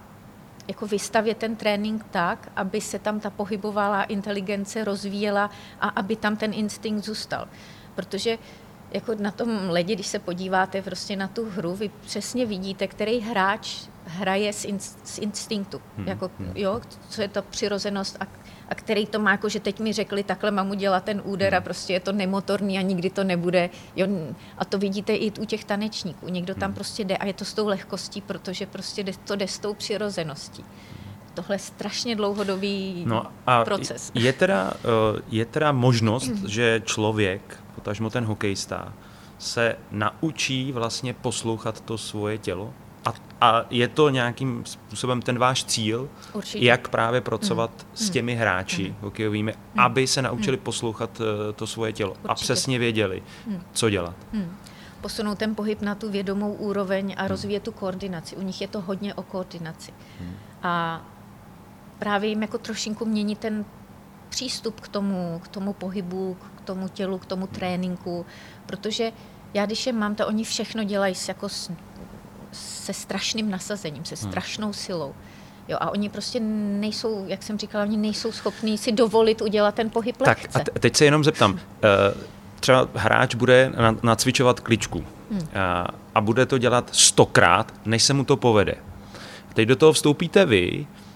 jako vystavět ten trénink tak, aby se tam ta pohybovala inteligence rozvíjela a aby tam ten instinkt zůstal. Protože jako na tom ledě, když se podíváte prostě na tu hru, vy přesně vidíte, který hráč hraje z, in, z instinktu. Hmm. Jako, hmm. jo, co je to přirozenost a, a který to má, jako že teď mi řekli, takhle mám udělat ten úder a hmm. prostě je to nemotorný a nikdy to nebude. Jo, a to vidíte i u těch tanečníků. Někdo tam hmm. prostě jde a je to s tou lehkostí, protože prostě jde, to jde s tou přirozeností tohle je strašně dlouhodobý no a proces. Je teda, eh, je teda možnost, že člověk potažmo ten hokejista, se naučí vlastně poslouchat to svoje tělo? A, a je to nějakým způsobem ten váš cíl, Určitě. jak právě pracovat mm. s těmi hráči mm. hokejovými, mm. aby se naučili mm. poslouchat uh, to svoje tělo Určitě. a přesně věděli, mm. co dělat? Mm. Posunout ten pohyb na tu vědomou úroveň a mm. rozvíjet tu koordinaci. U nich je to hodně o koordinaci. Mm. A právě jim jako trošinku mění ten přístup k tomu, k tomu pohybu, k tomu tělu, k tomu tréninku, protože já když je mám, to oni všechno dělají s, jako s, se strašným nasazením, se hmm. strašnou silou. Jo, a oni prostě nejsou, jak jsem říkala, oni nejsou schopní si dovolit udělat ten pohyb tak lehce. Tak a teď se jenom zeptám. Eh, třeba hráč bude nacvičovat kličku hmm. a, a bude to dělat stokrát, než se mu to povede. Teď do toho vstoupíte vy, Eh,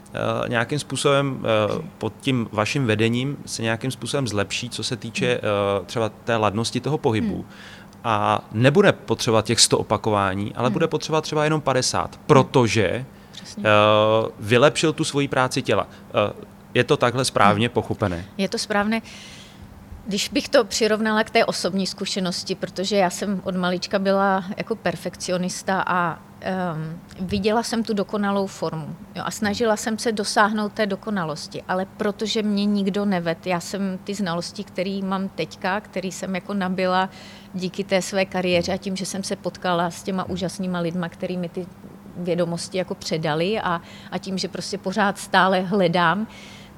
nějakým způsobem eh, pod tím vaším vedením se nějakým způsobem zlepší, co se týče eh, třeba té ladnosti toho pohybu. Hmm. A nebude potřebovat těch 100 opakování, ale hmm. bude potřebovat třeba jenom 50, protože Přesně. vylepšil tu svoji práci těla. Je to takhle správně hmm. pochopené? Je to správné. Když bych to přirovnala k té osobní zkušenosti, protože já jsem od malička byla jako perfekcionista a um, viděla jsem tu dokonalou formu jo, a snažila jsem se dosáhnout té dokonalosti, ale protože mě nikdo neved, já jsem ty znalosti, které mám teďka, který jsem jako nabila díky té své kariéře a tím, že jsem se potkala s těma úžasnýma lidma, kterými ty vědomosti jako předali a, a tím, že prostě pořád stále hledám,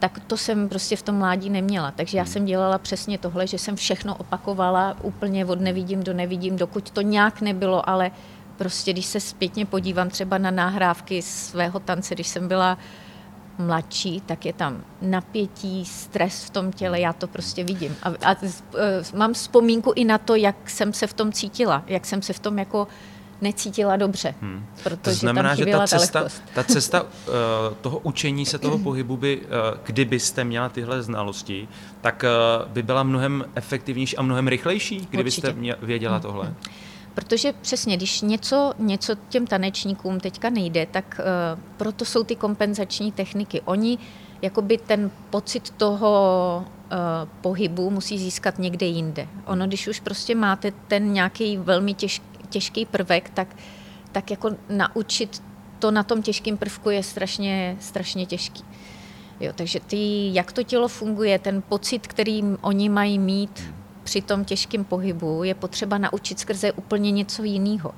tak to jsem prostě v tom mládí neměla. Takže já hmm. jsem dělala přesně tohle, že jsem všechno opakovala úplně od nevidím do nevidím, dokud to nějak nebylo, ale prostě když se zpětně podívám třeba na nahrávky svého tance, když jsem byla mladší, tak je tam napětí, stres v tom těle, já to prostě vidím. A, a e, mám vzpomínku i na to, jak jsem se v tom cítila, jak jsem se v tom jako necítila dobře, hmm. protože to znamená, tam že ta cesta, ta, ta cesta uh, toho učení se toho pohybu by, uh, kdybyste měla tyhle znalosti, tak uh, by byla mnohem efektivnější a mnohem rychlejší, kdybyste mě, věděla hmm. tohle. Hmm. Protože přesně, když něco, něco těm tanečníkům teďka nejde, tak uh, proto jsou ty kompenzační techniky. Oni jakoby ten pocit toho uh, pohybu musí získat někde jinde. Ono, když už prostě máte ten nějaký velmi těžký, těžký prvek, tak, tak jako naučit to na tom těžkém prvku je strašně, strašně těžký. Jo, takže ty, jak to tělo funguje, ten pocit, který oni mají mít při tom těžkém pohybu, je potřeba naučit skrze úplně něco jiného.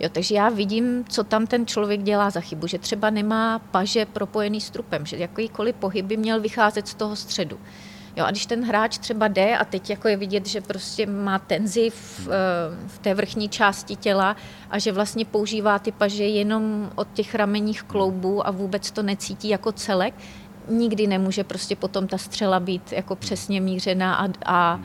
Jo, takže já vidím, co tam ten člověk dělá za chybu, že třeba nemá paže propojený s trupem, že jakýkoliv pohyb by měl vycházet z toho středu. Jo, a když ten hráč třeba jde a teď jako je vidět, že prostě má tenzi v, eh, v té vrchní části těla a že vlastně používá ty paže jenom od těch ramenních kloubů a vůbec to necítí jako celek, nikdy nemůže prostě potom ta střela být jako přesně mířená a, a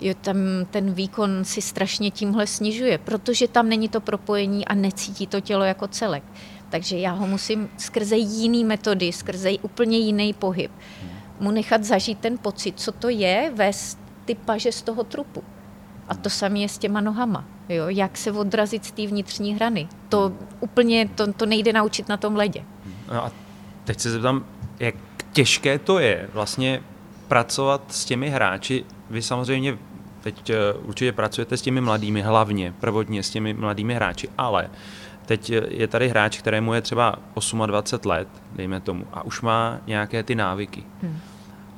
jo, tam ten výkon si strašně tímhle snižuje, protože tam není to propojení a necítí to tělo jako celek. Takže já ho musím skrze jiný metody, skrze úplně jiný pohyb mu nechat zažít ten pocit, co to je vést ty paže z toho trupu. A to samé je s těma nohama. Jo? Jak se odrazit z té vnitřní hrany. To úplně, to, to nejde naučit na tom ledě. No a teď se zeptám, jak těžké to je vlastně pracovat s těmi hráči. Vy samozřejmě teď eh, určitě pracujete s těmi mladými, hlavně prvotně s těmi mladými hráči, ale teď je tady hráč, kterému je třeba 28 let, dejme tomu, a už má nějaké ty návyky. Hmm.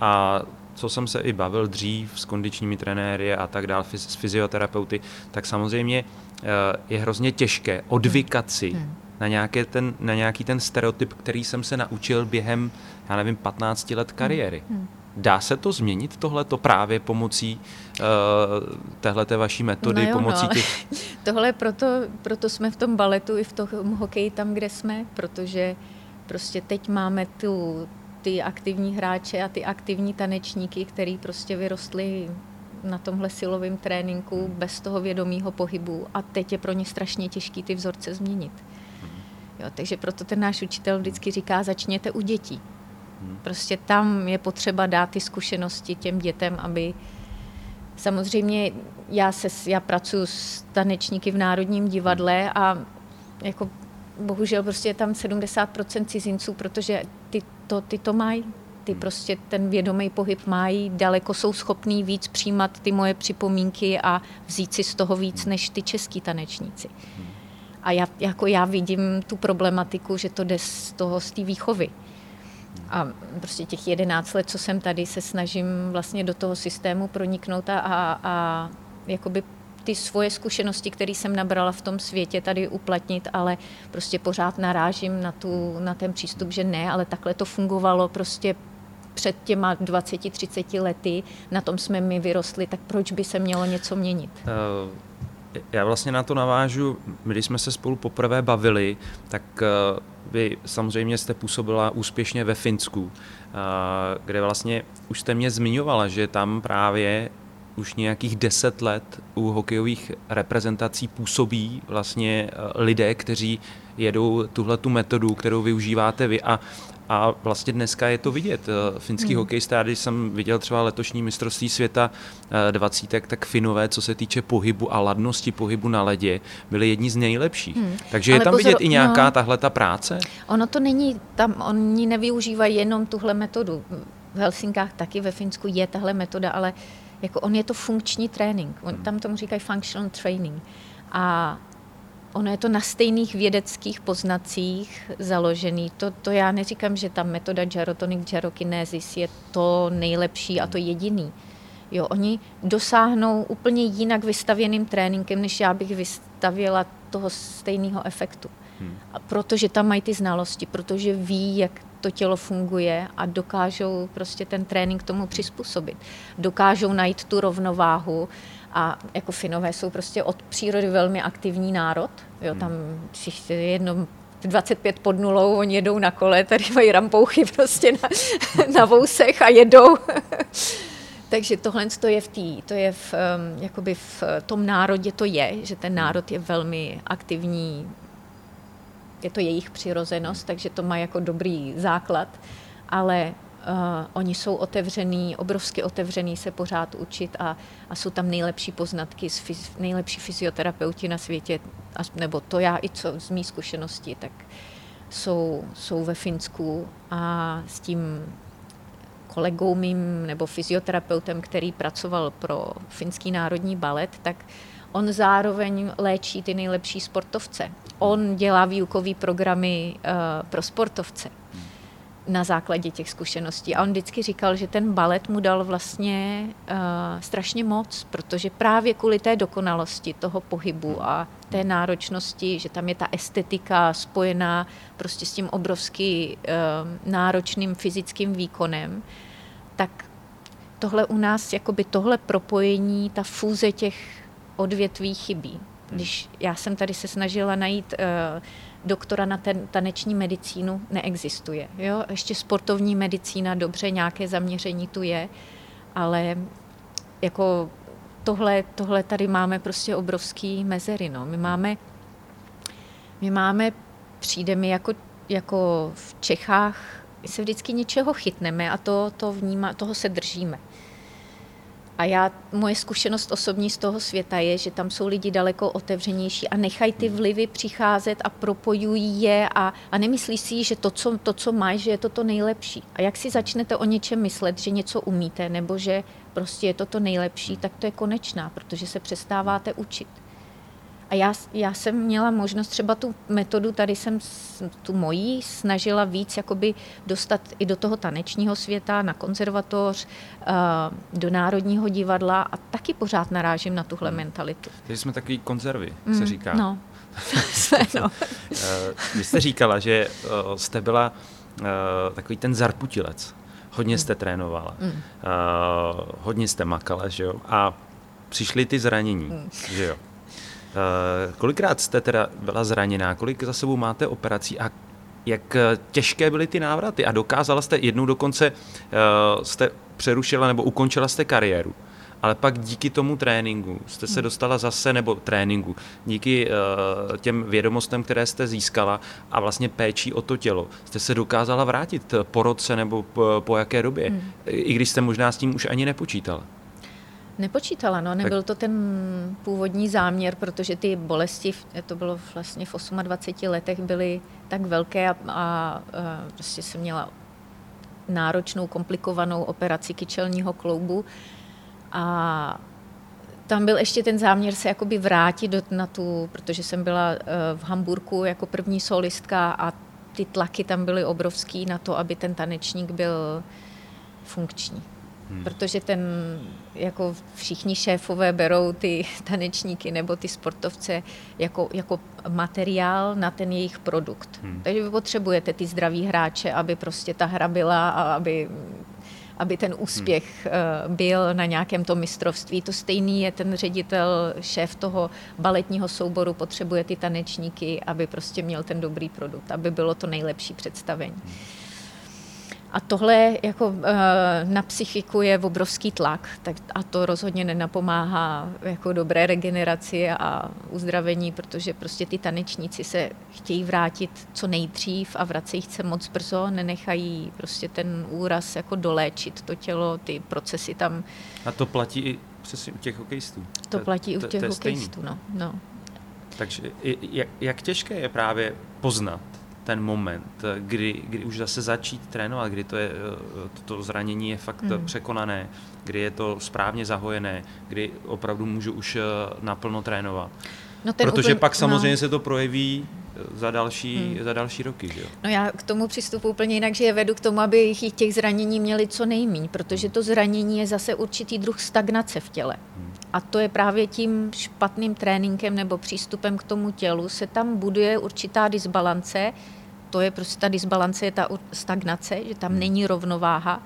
A co jsem se i bavil dřív s kondičními trenéry a tak dále, s fyzioterapeuty, tak samozřejmě eh, je hrozně těžké odvykat si hmm. na, nějaké ten, na nějaký ten stereotyp, který jsem se naučil během, já nevím, 15 let kariéry. Hmm. Dá se to změnit tohleto právě pomocí uh, téhleté vaší metody, no jo, pomocí no, těch... Tohle proto, proto jsme v tom baletu i v tom hokeji tam, kde jsme, protože prostě teď máme tu, ty aktivní hráče a ty aktivní tanečníky, který prostě vyrostli na tomhle silovém tréninku bez toho vědomého pohybu a teď je pro ně strašně těžký ty vzorce změnit. Jo, takže proto ten náš učitel vždycky říká, začněte u dětí. Prostě tam je potřeba dát ty zkušenosti těm dětem, aby samozřejmě já, se, já pracuji s tanečníky v Národním divadle a jako bohužel prostě je tam 70% cizinců, protože ty to, ty to mají, ty prostě ten vědomý pohyb mají, daleko jsou schopní víc přijímat ty moje připomínky a vzít si z toho víc než ty český tanečníci. A já, jako já vidím tu problematiku, že to jde z toho, z té výchovy. A prostě těch jedenáct let, co jsem tady, se snažím vlastně do toho systému proniknout a, a, a jakoby ty svoje zkušenosti, které jsem nabrala v tom světě, tady uplatnit, ale prostě pořád narážím na, tu, na ten přístup, že ne, ale takhle to fungovalo prostě před těma 20-30 lety, na tom jsme my vyrostli, tak proč by se mělo něco měnit? Uh já vlastně na to navážu, když jsme se spolu poprvé bavili, tak uh, vy samozřejmě jste působila úspěšně ve Finsku, uh, kde vlastně už jste mě zmiňovala, že tam právě už nějakých deset let u hokejových reprezentací působí vlastně lidé, kteří jedou tuhle tu metodu, kterou využíváte vy. A a vlastně dneska je to vidět. Eh, finský hmm. hokejista, když jsem viděl třeba letošní mistrovství světa 20, eh, tak Finové, co se týče pohybu a ladnosti pohybu na ledě, byli jedni z nejlepších. Hmm. Takže Ale je tam pozor, vidět i nějaká no, tahle ta práce? Ono to není, tam oni nevyužívají jenom tuhle metodu. V Helsinkách taky ve Finsku je tahle metoda, ale jako on je to funkční trénink. On, hmm. tam tomu říkají functional training. A Ono je to na stejných vědeckých poznacích založený. To, to já neříkám, že ta metoda gyrotonic gyrokinesis je to nejlepší a to jediný. Jo, oni dosáhnou úplně jinak vystavěným tréninkem, než já bych vystavila toho stejného efektu. Hmm. A protože tam mají ty znalosti, protože ví, jak to tělo funguje a dokážou prostě ten trénink tomu přizpůsobit. Dokážou najít tu rovnováhu a jako Finové jsou prostě od přírody velmi aktivní národ. Jo, tam jedno 25 pod nulou, oni jedou na kole, tady mají rampouchy prostě na, na vousech a jedou. Takže tohle to je v tý, to je v, jakoby v tom národě to je, že ten národ je velmi aktivní, je to jejich přirozenost, takže to má jako dobrý základ, ale oni jsou otevřený, obrovsky otevřený se pořád učit a, a jsou tam nejlepší poznatky, z fyz, nejlepší fyzioterapeuti na světě, nebo to já i co z mý zkušenosti, tak jsou, jsou ve Finsku a s tím kolegou mým nebo fyzioterapeutem, který pracoval pro finský národní balet, tak on zároveň léčí ty nejlepší sportovce. On dělá výukové programy uh, pro sportovce na základě těch zkušeností. A on vždycky říkal, že ten balet mu dal vlastně uh, strašně moc, protože právě kvůli té dokonalosti toho pohybu a té náročnosti, že tam je ta estetika spojená prostě s tím obrovský uh, náročným fyzickým výkonem, tak tohle u nás, jakoby tohle propojení, ta fúze těch odvětví chybí. Když já jsem tady se snažila najít uh, doktora na ten taneční medicínu neexistuje. Jo? Ještě sportovní medicína, dobře, nějaké zaměření tu je, ale jako tohle, tohle tady máme prostě obrovský mezery. No. My máme, my máme, přijde mi jako, jako v Čechách, se vždycky něčeho chytneme a to, to vníma, toho se držíme. A já, moje zkušenost osobní z toho světa je, že tam jsou lidi daleko otevřenější a nechají ty vlivy přicházet a propojují je a, a nemyslí si, že to co, to, co mají, že je to to nejlepší. A jak si začnete o něčem myslet, že něco umíte nebo že prostě je to to nejlepší, tak to je konečná, protože se přestáváte učit. A já, já jsem měla možnost třeba tu metodu, tady jsem tu mojí snažila víc jakoby dostat i do toho tanečního světa, na konzervatoř, eh, do Národního divadla a taky pořád narážím na tuhle hmm. mentalitu. Takže jsme takový konzervy, mm, se říká. No. no. Eh, vy jste říkala, že eh, jste byla takový ten zarputilec. Hodně hmm. jste trénovala, mm. hodně jste makala, že jo? A přišly ty zranění, mm. že jo? Uh, kolikrát jste teda byla zraněná, kolik za sebou máte operací a Jak eh, těžké byly ty návraty a dokázala jste jednou dokonce, uh, jste přerušila nebo ukončila jste kariéru ale pak díky tomu tréninku jste se hmm. dostala zase, nebo tréninku, díky uh, těm vědomostem, které jste získala a vlastně péčí o to tělo, jste se dokázala vrátit po roce nebo po, po jaké době, hmm. i když jste možná s tím už ani nepočítala. Nepočítala, no, nebyl to ten původní záměr, protože ty bolesti, to bylo vlastně v 28 letech, byly tak velké a, a, a prostě jsem měla náročnou, komplikovanou operaci kyčelního kloubu, a tam byl ještě ten záměr se jakoby vrátit do, na tu, protože jsem byla eh, v Hamburku jako první solistka a ty tlaky tam byly obrovský na to, aby ten tanečník byl funkční. Hmm. Protože ten, jako všichni šéfové berou ty tanečníky nebo ty sportovce jako, jako materiál na ten jejich produkt. Hmm. Takže vy potřebujete ty zdraví hráče, aby prostě ta hra byla a aby aby ten úspěch hmm. byl na nějakém tom mistrovství. To stejný je ten ředitel, šéf toho baletního souboru, potřebuje ty tanečníky, aby prostě měl ten dobrý produkt, aby bylo to nejlepší představení. Hmm. A tohle jako eh, na psychiku je obrovský tlak tak a to rozhodně nenapomáhá jako dobré regeneraci a uzdravení, protože prostě ty tanečníci se chtějí vrátit co nejdřív a vracejí se moc brzo, nenechají prostě ten úraz jako doléčit to tělo, ty procesy tam. A to platí i přesně u těch hokejistů. To platí u těch hokejistů, no, no. Takže jak, jak těžké je právě poznat ten moment, kdy, kdy už zase začít trénovat, kdy to, je, to, to zranění je fakt mm. překonané, kdy je to správně zahojené, kdy opravdu můžu už eh, naplno trénovat. No Protože úplně, pak samozřejmě no. se to projeví eh, za další, hmm. za další roky. Že jo? No já k tomu přistupu úplně jinak, že je vedu k tomu, aby jich těch zranění měli co nejméně, protože to zranění je zase určitý druh stagnace v těle. Hmm. A to je právě tím špatným tréninkem nebo přístupem k tomu tělu se tam buduje určitá disbalance, to je prostě ta disbalance, je ta stagnace, že tam hmm. není rovnováha.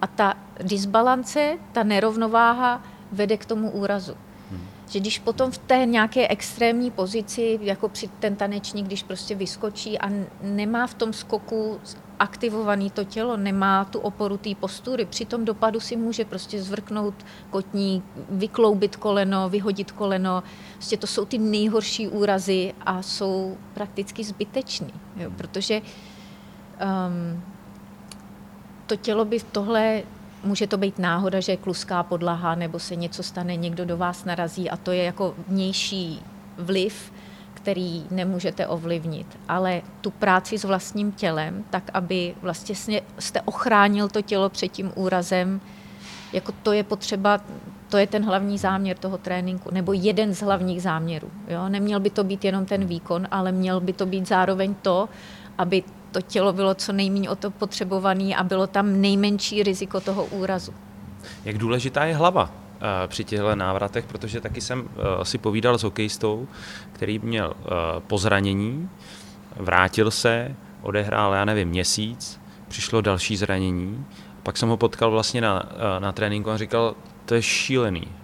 A ta disbalance, ta nerovnováha vede k tomu úrazu. Hmm. Že když potom v té nějaké extrémní pozici, jako při ten tanečník, když prostě vyskočí a nemá v tom skoku aktivovaný to tělo, nemá tu oporu té postury. Při tom dopadu si může prostě zvrknout kotník, vykloubit koleno, vyhodit koleno. Prostě to jsou ty nejhorší úrazy a jsou prakticky zbyteční, jo, protože um, to tělo by tohle může to být náhoda, že je kluská podlaha, nebo se něco stane, někdo do vás narazí a to je jako vnější vliv, který nemůžete ovlivnit, ale tu práci s vlastním tělem, tak aby vlastně jste ochránil to tělo před tím úrazem, jako to je potřeba, to je ten hlavní záměr toho tréninku, nebo jeden z hlavních záměrů. Jo? Neměl by to být jenom ten výkon, ale měl by to být zároveň to, aby to tělo bylo co nejméně o to potřebované a bylo tam nejmenší riziko toho úrazu. Jak důležitá je hlava při těchto návratech, protože taky jsem eh, si povídal s hokejistou, který měl eh, pozranění, vrátil se, odehrál, já nevím, měsíc, přišlo další zranění, pak jsem ho potkal vlastně na, na tréninku a říkal, to je šílený, Eh,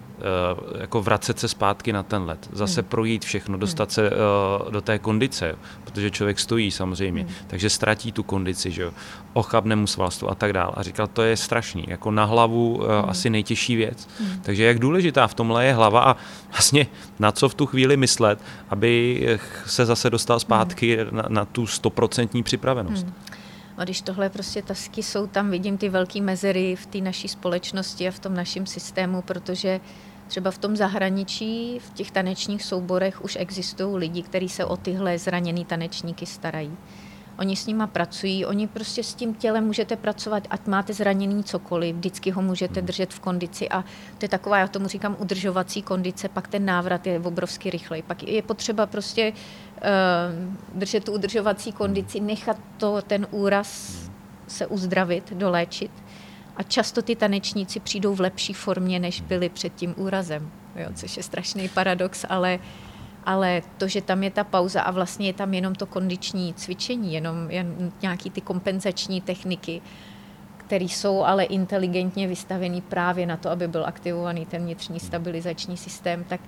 jako vracet se zpátky na ten let, zase hmm. projít všechno, dostat hmm. se uh, do té kondice, protože člověk stojí samozřejmě, hmm. takže ztratí tu kondici, že jo, ochabne mu svalstvo a tak dále. A říkal, to je strašný, jako na hlavu uh, hmm. asi nejtěžší věc. Hmm. Takže jak důležitá v tomhle je hlava a vlastně na co v tu chvíli myslet, aby se zase dostal zpátky hmm. na, na tu stoprocentní připravenost. Hmm. A když tohle prostě tasky jsou, tam vidím ty velké mezery v té naší společnosti a v tom našem systému, protože Třeba v tom zahraničí, v těch tanečních souborech už existují lidi, kteří se o tyhle zraněné tanečníky starají. Oni s nima pracují, oni prostě s tím tělem můžete pracovat, ať máte zraněný cokoliv, vždycky ho můžete hmm. držet v kondici a to je taková, já tomu říkám, udržovací kondice, pak ten návrat je obrovsky rychlej. Pak je potřeba prostě uh, držet tu udržovací kondici, nechat to, ten úraz se uzdravit, doléčit a často ty tanečníci přijdou v lepší formě, než byli před tím úrazem, jo, což je strašný paradox, ale, ale to, že tam je ta pauza a vlastně je tam jenom to kondiční cvičení, jenom jen nějaký ty kompenzační techniky, které jsou ale inteligentně vystavený právě na to, aby byl aktivovaný ten vnitřní stabilizační systém, tak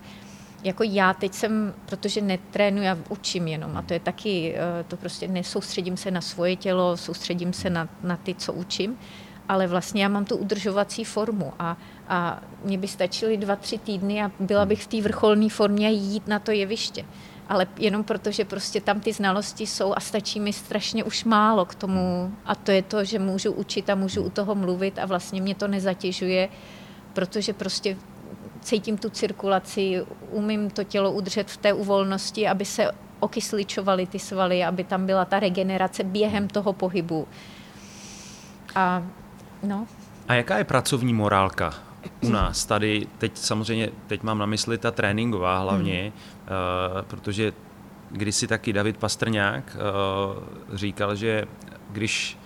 jako já teď jsem, protože netrénuji, já učím jenom a to je taky, eh, to prostě nesoustředím se na svoje tělo, soustředím se na, na ty, co učím, ale vlastně já mám tu udržovací formu a, a mě by stačily dva, tři týdny a byla bych v té vrcholné formě jít na to jeviště. Ale jenom proto, že prostě tam ty znalosti jsou a stačí mi strašně už málo k tomu. A to je to, že můžu učit a můžu u toho mluvit a vlastně mě to nezatěžuje, protože prostě cítím tu cirkulaci, umím to tělo udržet v té uvolnosti, aby se okysličovaly ty svaly, aby tam byla ta regenerace během toho pohybu. A, no. A jaká je pracovní morálka u nás tady? Teď samozřejmě, teď mám na mysli ta tréninková hlavně, hmm. uh, protože když si taky David Pastrňák uh, říkal, že když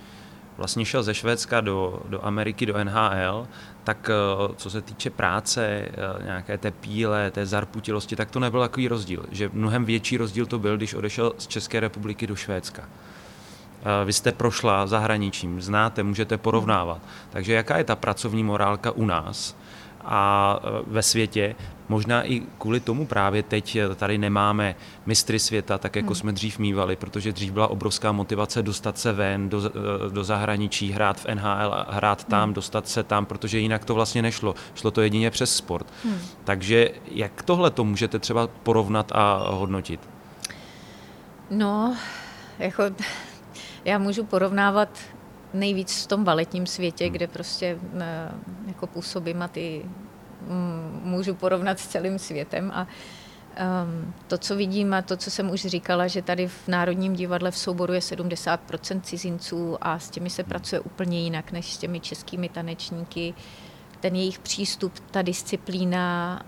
vlastně šel ze Švédska do, do Ameriky, do NHL, tak eh, co se týče práce, nějaké té píle, té zarputilosti, tak to nebyl takový rozdíl. Že mnohem větší rozdíl to byl, když odešel z České republiky do Švédska. Eh, vy jste prošla zahraničím, znáte, můžete porovnávat. Takže jaká je ta pracovní morálka u nás? a e, ve světě. Možná i kvůli tomu právě teď e, tady nemáme mistry světa, tak jako hmm. jsme dřív mývali, protože dřív byla obrovská motivace dostat se ven do, do zahraničí, hrát v NHL, hrát tam, hmm. dostat se tam, protože jinak to vlastně nešlo. Šlo to jedině přes sport. Hmm. Takže jak tohle to můžete třeba porovnat a hodnotit? No, jako já můžu porovnávat nejvíc v tom baletním světě, hmm. kde prostě eh, jako působím a ty mm, můžu porovnat s celým světem a um, to, co vidím a to, co jsem už říkala, že tady v Národním divadle v souboru je 70% cizinců a s těmi se hmm. pracuje úplně jinak než s těmi českými tanečníky. Ten jejich přístup, ta disciplína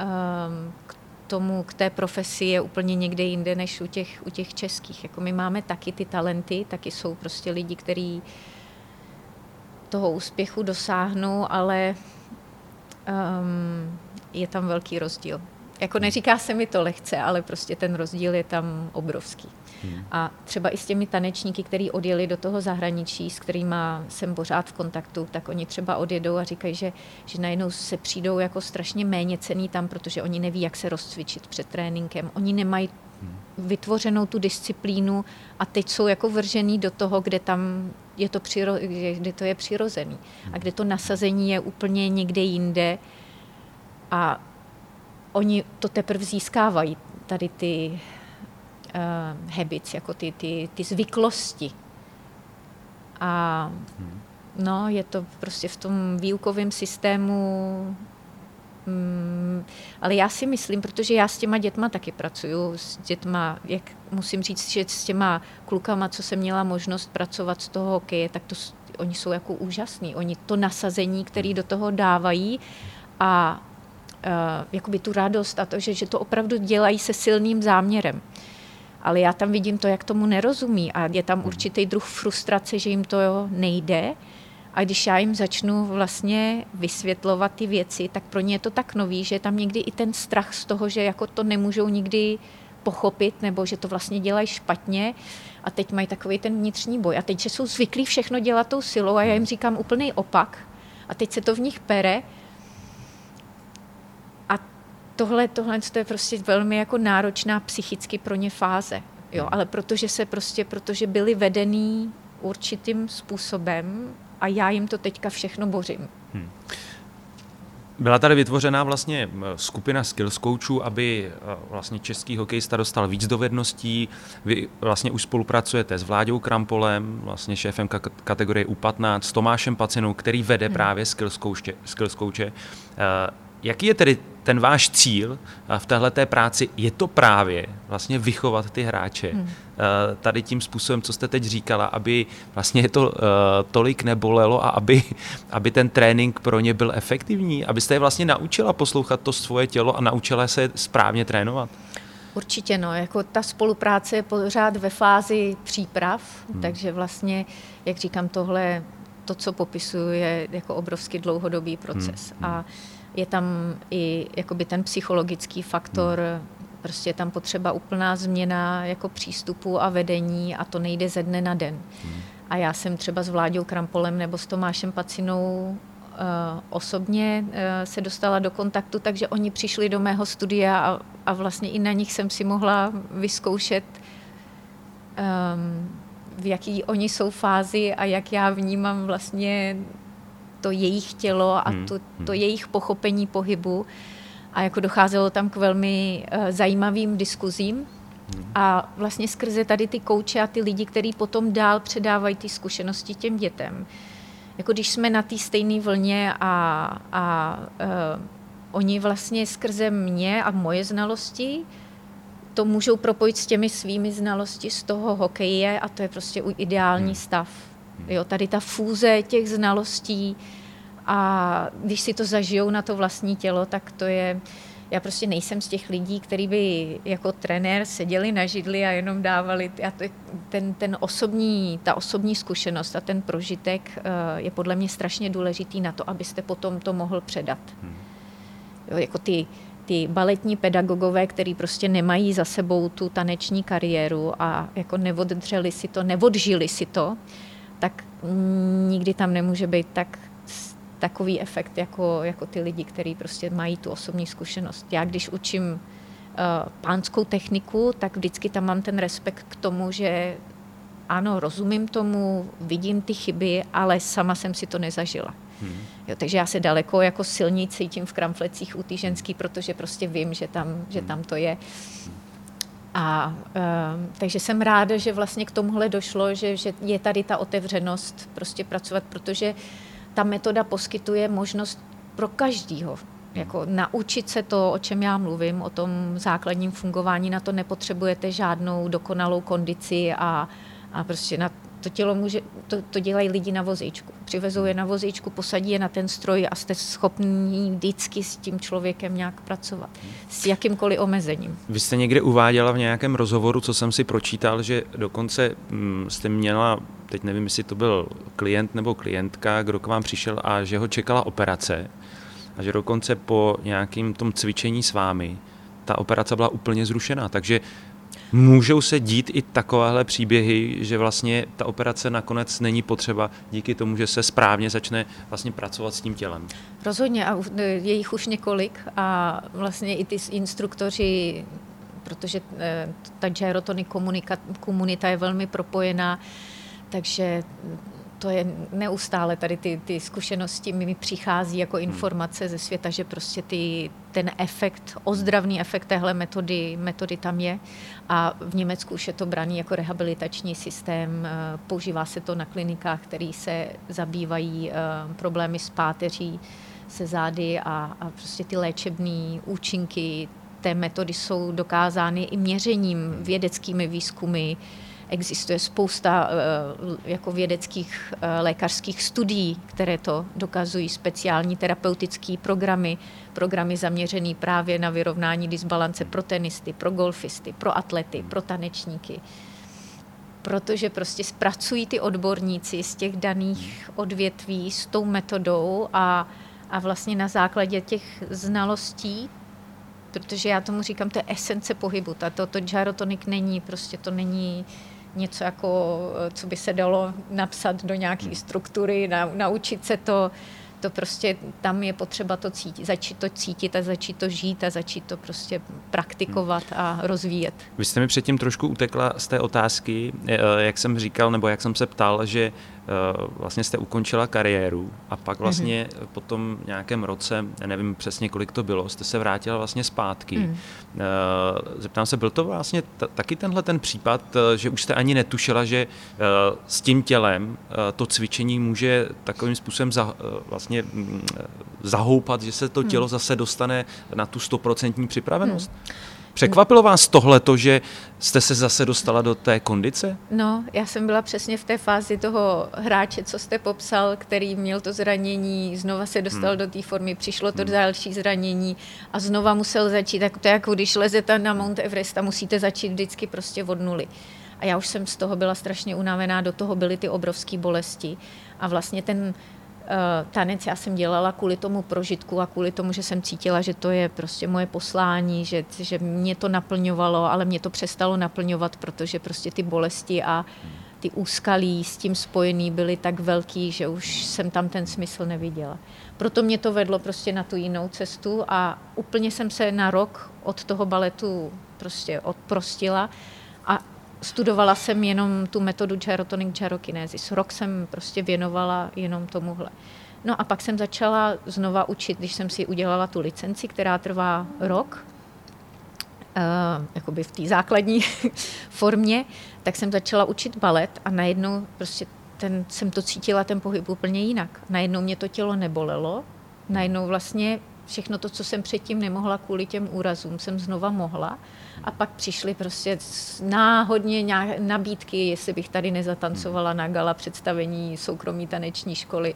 um, k tomu, k té profesi je úplně někde jinde než u těch, u těch českých. Jako my máme taky ty talenty, taky jsou prostě lidi, kteří toho úspěchu dosáhnou, ale um, je tam velký rozdíl. Jako neříká se mi to lehce, ale prostě ten rozdíl je tam obrovský. A třeba i s těmi tanečníky, kteří odjeli do toho zahraničí, s kterými jsem pořád v kontaktu, tak oni třeba odjedou a říkají, že, že najednou se přijdou jako strašně méně cený tam, protože oni neví, jak se rozcvičit před tréninkem. Oni nemají vytvořenou tu disciplínu a teď jsou jako vržený do toho, kde tam je to, přiro, kde to je přirozený a kde to nasazení je úplně někde jinde a oni to teprve získávají, tady ty uh, habits, jako ty, ty, ty zvyklosti. A hmm. no, je to prostě v tom výukovém systému Mm, ale já si myslím, protože já s těma dětma taky pracuju, s dětma, jak musím říct, že s těma klukama, co jsem měla možnost pracovat z toho hokeje, tak to, oni jsou jako úžasní. Oni to nasazení, který do toho dávají a uh, jakoby tu radost a to, že, že to opravdu dělají se silným záměrem ale já tam vidím to, jak tomu nerozumí a je tam určitý druh frustrace, že jim to nejde. A když já jim začnu vlastně vysvětlovat ty věci, tak pro ně je to tak nový, že je tam někdy i ten strach z toho, že jako to nemůžou nikdy pochopit, nebo že to vlastně dělají špatně a teď mají takový ten vnitřní boj. A teď, že jsou zvyklí všechno dělat tou silou a já jim říkám úplný opak a teď se to v nich pere tohle, tohle to je prostě velmi jako náročná psychicky pro ně fáze. Jo, ale protože se prostě, protože byli vedený určitým způsobem a já jim to teďka všechno bořím. Hmm. Byla tady vytvořená vlastně skupina skills coachů, aby vlastně český hokejista dostal víc dovedností. Vy vlastně už spolupracujete s Vláďou Krampolem, vlastně šéfem kategorie U15, s Tomášem Pacinou, který vede hmm. právě skills coache. Skills coache. Jaký je tedy ten váš cíl v téhle práci? Je to právě vlastně vychovat ty hráče hmm. tady tím způsobem, co jste teď říkala, aby vlastně to uh, tolik nebolelo a aby, aby ten trénink pro ně byl efektivní? Abyste je vlastně naučila poslouchat to svoje tělo a naučila se správně trénovat? Určitě no, jako ta spolupráce je pořád ve fázi příprav, hmm. takže vlastně, jak říkám, tohle, to, co popisuju, je jako obrovský dlouhodobý proces. Hmm. A je tam i jakoby ten psychologický faktor, prostě je tam potřeba úplná změna jako přístupu a vedení a to nejde ze dne na den. A já jsem třeba s Vláďou Krampolem nebo s Tomášem Pacinou uh, osobně se dostala do kontaktu, takže oni přišli do mého studia a, a vlastně i na nich jsem si mohla vyzkoušet, um, v jaký oni jsou fázi a jak já vnímám vlastně to jejich tělo a hmm. to, to hmm. jejich pochopení pohybu. A jako docházelo tam k velmi uh, zajímavým diskuzím. Hmm. A vlastně skrze tady ty kouče a ty lidi, kteří potom dál předávají ty zkušenosti těm dětem. Jako když jsme na té stejné vlně a, a uh, oni vlastně skrze mě a moje znalosti to můžou propojit s těmi svými znalosti z toho hokeje a to je prostě ideální hmm. stav. Jo, tady ta fúze těch znalostí a když si to zažijou na to vlastní tělo, tak to je, já prostě nejsem z těch lidí, kteří by jako trenér seděli na židli a jenom dávali, a ten, ten osobní, ta osobní zkušenost a ten prožitek uh, je podle mě strašně důležitý na to, abyste potom to mohl předat. Jo, jako ty, ty baletní pedagogové, který prostě nemají za sebou tu taneční kariéru a jako neoddřeli si to, neodžili si to, tak nikdy tam nemůže být tak takový efekt jako, jako ty lidi, kteří prostě mají tu osobní zkušenost. Já když učím uh, pánskou techniku, tak vždycky tam mám ten respekt k tomu, že ano, rozumím tomu, vidím ty chyby, ale sama jsem si to nezažila. Hmm. Jo, takže já se daleko jako silní cítím v kramflecích u té ženský, protože prostě vím, že tam, že hmm. tam to je. A um, takže jsem ráda, že vlastně k tomuhle došlo, že, že je tady ta otevřenost prostě pracovat, protože ta metoda poskytuje možnost pro každýho. Jako naučit se to, o čem já mluvím, o tom základním fungování, na to nepotřebujete žádnou dokonalou kondici a, a prostě na to tělo může, to, to dělají lidi na vozíčku. Přivezou je na vozíčku, posadí je na ten stroj a jste schopní vždycky s tím člověkem nějak pracovat. S jakýmkoliv omezením. Vy jste někde uváděla v nějakém rozhovoru, co jsem si pročítal, že dokonce hm, jste měla, teď nevím, jestli to byl klient nebo klientka, kdo k vám přišel a že ho čekala operace a že dokonce po nějakým tom cvičení s vámi ta operace byla úplně zrušená. Takže Můžou se dít i takovéhle příběhy, že vlastně ta operace nakonec není potřeba díky tomu, že se správně začne vlastně pracovat s tím tělem. Rozhodně a je jich už několik a vlastně i ty instruktoři protože eh, ta gyrotony komunita je velmi propojená, takže to je neustále tady ty, ty zkušenosti mi přichází jako hmm. informace ze světa, že prostě ty, ten efekt, ozdravný efekt téhle metody, metody tam je a v Německu už je to braný jako rehabilitační systém, eh, používá se to na klinikách, které se zabývají eh, problémy s páteří, se zády a, a prostě ty léčebné účinky té metody jsou dokázány i měřením, vědeckými výzkumy, Existuje spousta eh, jako vědeckých eh, lékařských studií, které to dokazují, speciální terapeutické programy, programy zaměřené právě na vyrovnání disbalance pro tenisty, pro golfisty, pro atlety, pro tanečníky. Protože prostě zpracují ty odborníci z těch daných odvětví s tou metodou a, a vlastně na základě těch znalostí protože já tomu říkám, to je esence pohybu. To, to gyrotonic není, prostě to není něco jako, eh, co by se dalo napsat do nějaké hmm. struktury, na, naučit se to, to prostě tam je potřeba to cítit, začít to cítit a začít to žít a začít to prostě praktikovat a rozvíjet. Vy jste mi předtím trošku utekla z té otázky, eh, jak jsem říkal, nebo jak jsem se ptal, že Eh, vlastně jste ukončila kariéru a pak mhm. vlastně mm-hmm. po tom nějakém roce, nevím přesně kolik to bylo, jste se vrátila vlastně zpátky. Mm. Zeptám se, byl to vlastně t- taky tenhle ten případ, eh, že už jste ani netušila, že s tím tělem to cvičení může takovým způsobem za, vlastně mm, zahoupat, že se to tělo mm. zase dostane na tu stoprocentní připravenost? Mm. Překvapilo vás tohle, to, že jste se zase dostala do té kondice? No, já jsem byla přesně v té fázi toho hráče, co jste popsal, který měl to zranění, znova se dostal hmm. do té formy, přišlo to hmm. další zranění a znova musel začít. Tak to je jako když lezete na Mount Everest a musíte začít vždycky prostě od nuly. A já už jsem z toho byla strašně unavená, do toho byly ty obrovské bolesti. A vlastně ten tanec já jsem dělala kvůli tomu prožitku a kvůli tomu, že jsem cítila, že to je prostě moje poslání, že, že mě to naplňovalo, ale mě to přestalo naplňovat, protože prostě ty bolesti a ty úskalí s tím spojený byly tak velký, že už jsem tam ten smysl neviděla. Proto mě to vedlo prostě na tu jinou cestu a úplně jsem se na rok od toho baletu prostě odprostila a studovala jsem jenom tu metodu gyrotonic gyrokinesis. Rok jsem prostě věnovala jenom tomuhle. No a pak jsem začala znova učit, když jsem si udělala tu licenci, která trvá rok, uh, jakoby v té základní formě, tak jsem začala učit balet a najednou prostě ten, jsem to cítila, ten pohyb úplně jinak. Najednou mě to tělo nebolelo, najednou vlastně všechno to, co jsem předtím nemohla kvůli těm úrazům, jsem znova mohla. A pak přišly prostě náhodně nabídky, jestli bych tady nezatancovala na gala představení soukromí taneční školy.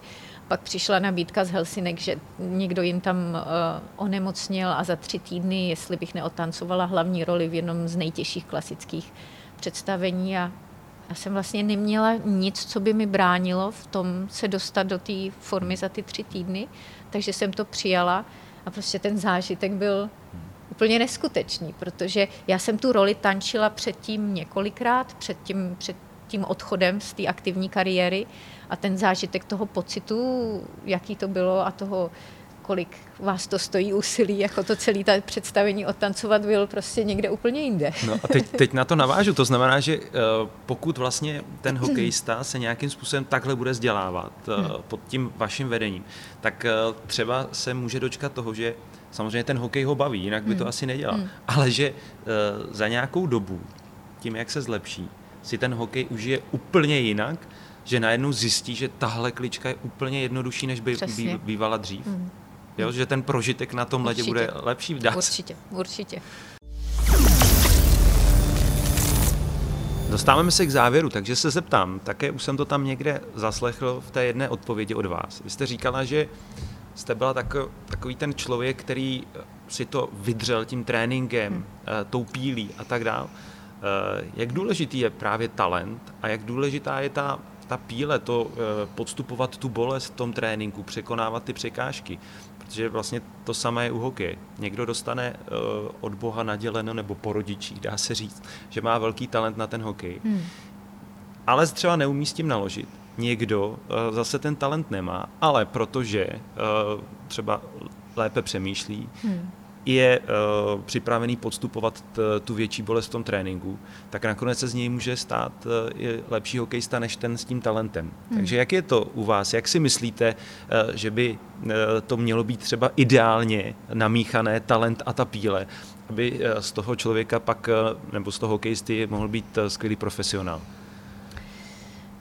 Pak přišla nabídka z Helsinek, že někdo jim tam uh, onemocněl a za tři týdny, jestli bych neotancovala hlavní roli v jednom z nejtěžších klasických představení a já jsem vlastně neměla nic, co by mi bránilo v tom se dostat do té formy za ty tři týdny, takže jsem to přijala a prostě ten zážitek byl úplně neskutečný, protože já jsem tu roli tančila předtím několikrát, před tím, před tím odchodem z té aktivní kariéry a ten zážitek toho pocitu, jaký to bylo a toho kolik vás to stojí úsilí, jako to celé ta představení odtancovat byl prostě někde úplně jinde. No a teď, teď na to navážu, to znamená, že uh, pokud vlastně ten hokejista se nějakým způsobem takhle bude vzdělávat uh, pod tím vaším vedením, tak uh, třeba se může dočkat toho, že samozřejmě ten hokej ho baví, jinak by to hmm. asi nedělal, hmm. ale že uh, za nějakou dobu, tím jak se zlepší, si ten hokej užije úplně jinak, že najednou zjistí, že tahle klička je úplně jednodušší, než by bývala dřív. Hmm. Jo, že ten prožitek na tom ledě bude lepší. Dá určitě, určitě. Dostáváme se k závěru, takže se zeptám, také už jsem to tam někde zaslechl v té jedné odpovědi od vás. Vy jste říkala, že jste byla tako, takový ten člověk, který si to vydřel tím tréninkem, hmm. Eh, tou pílí a tak dále. Jak důležitý je právě talent a jak důležitá je ta, ta píle, to eh, podstupovat tu bolest v tom tréninku, překonávat ty překážky. Protože vlastně to samé je u hokeje. Někdo dostane od Boha naděleno nebo po rodičích, dá se říct, že má velký talent na ten hokej. Hmm. Ale třeba neumí s tím naložit. Někdo uh, zase ten talent nemá, ale protože uh, třeba lépe přemýšlí, hmm je uh, připravený podstupovat tu větší bolest v tom tréninku, tak nakonec se z něj může stát lepší hokejista než ten s tím talentem. Hmm. Takže jak je to u vás? Jak si myslíte, že by to mělo být třeba ideálně namíchané talent a ta píle, aby z toho člověka pak, nebo z toho hokejisty mohl být skvělý profesionál?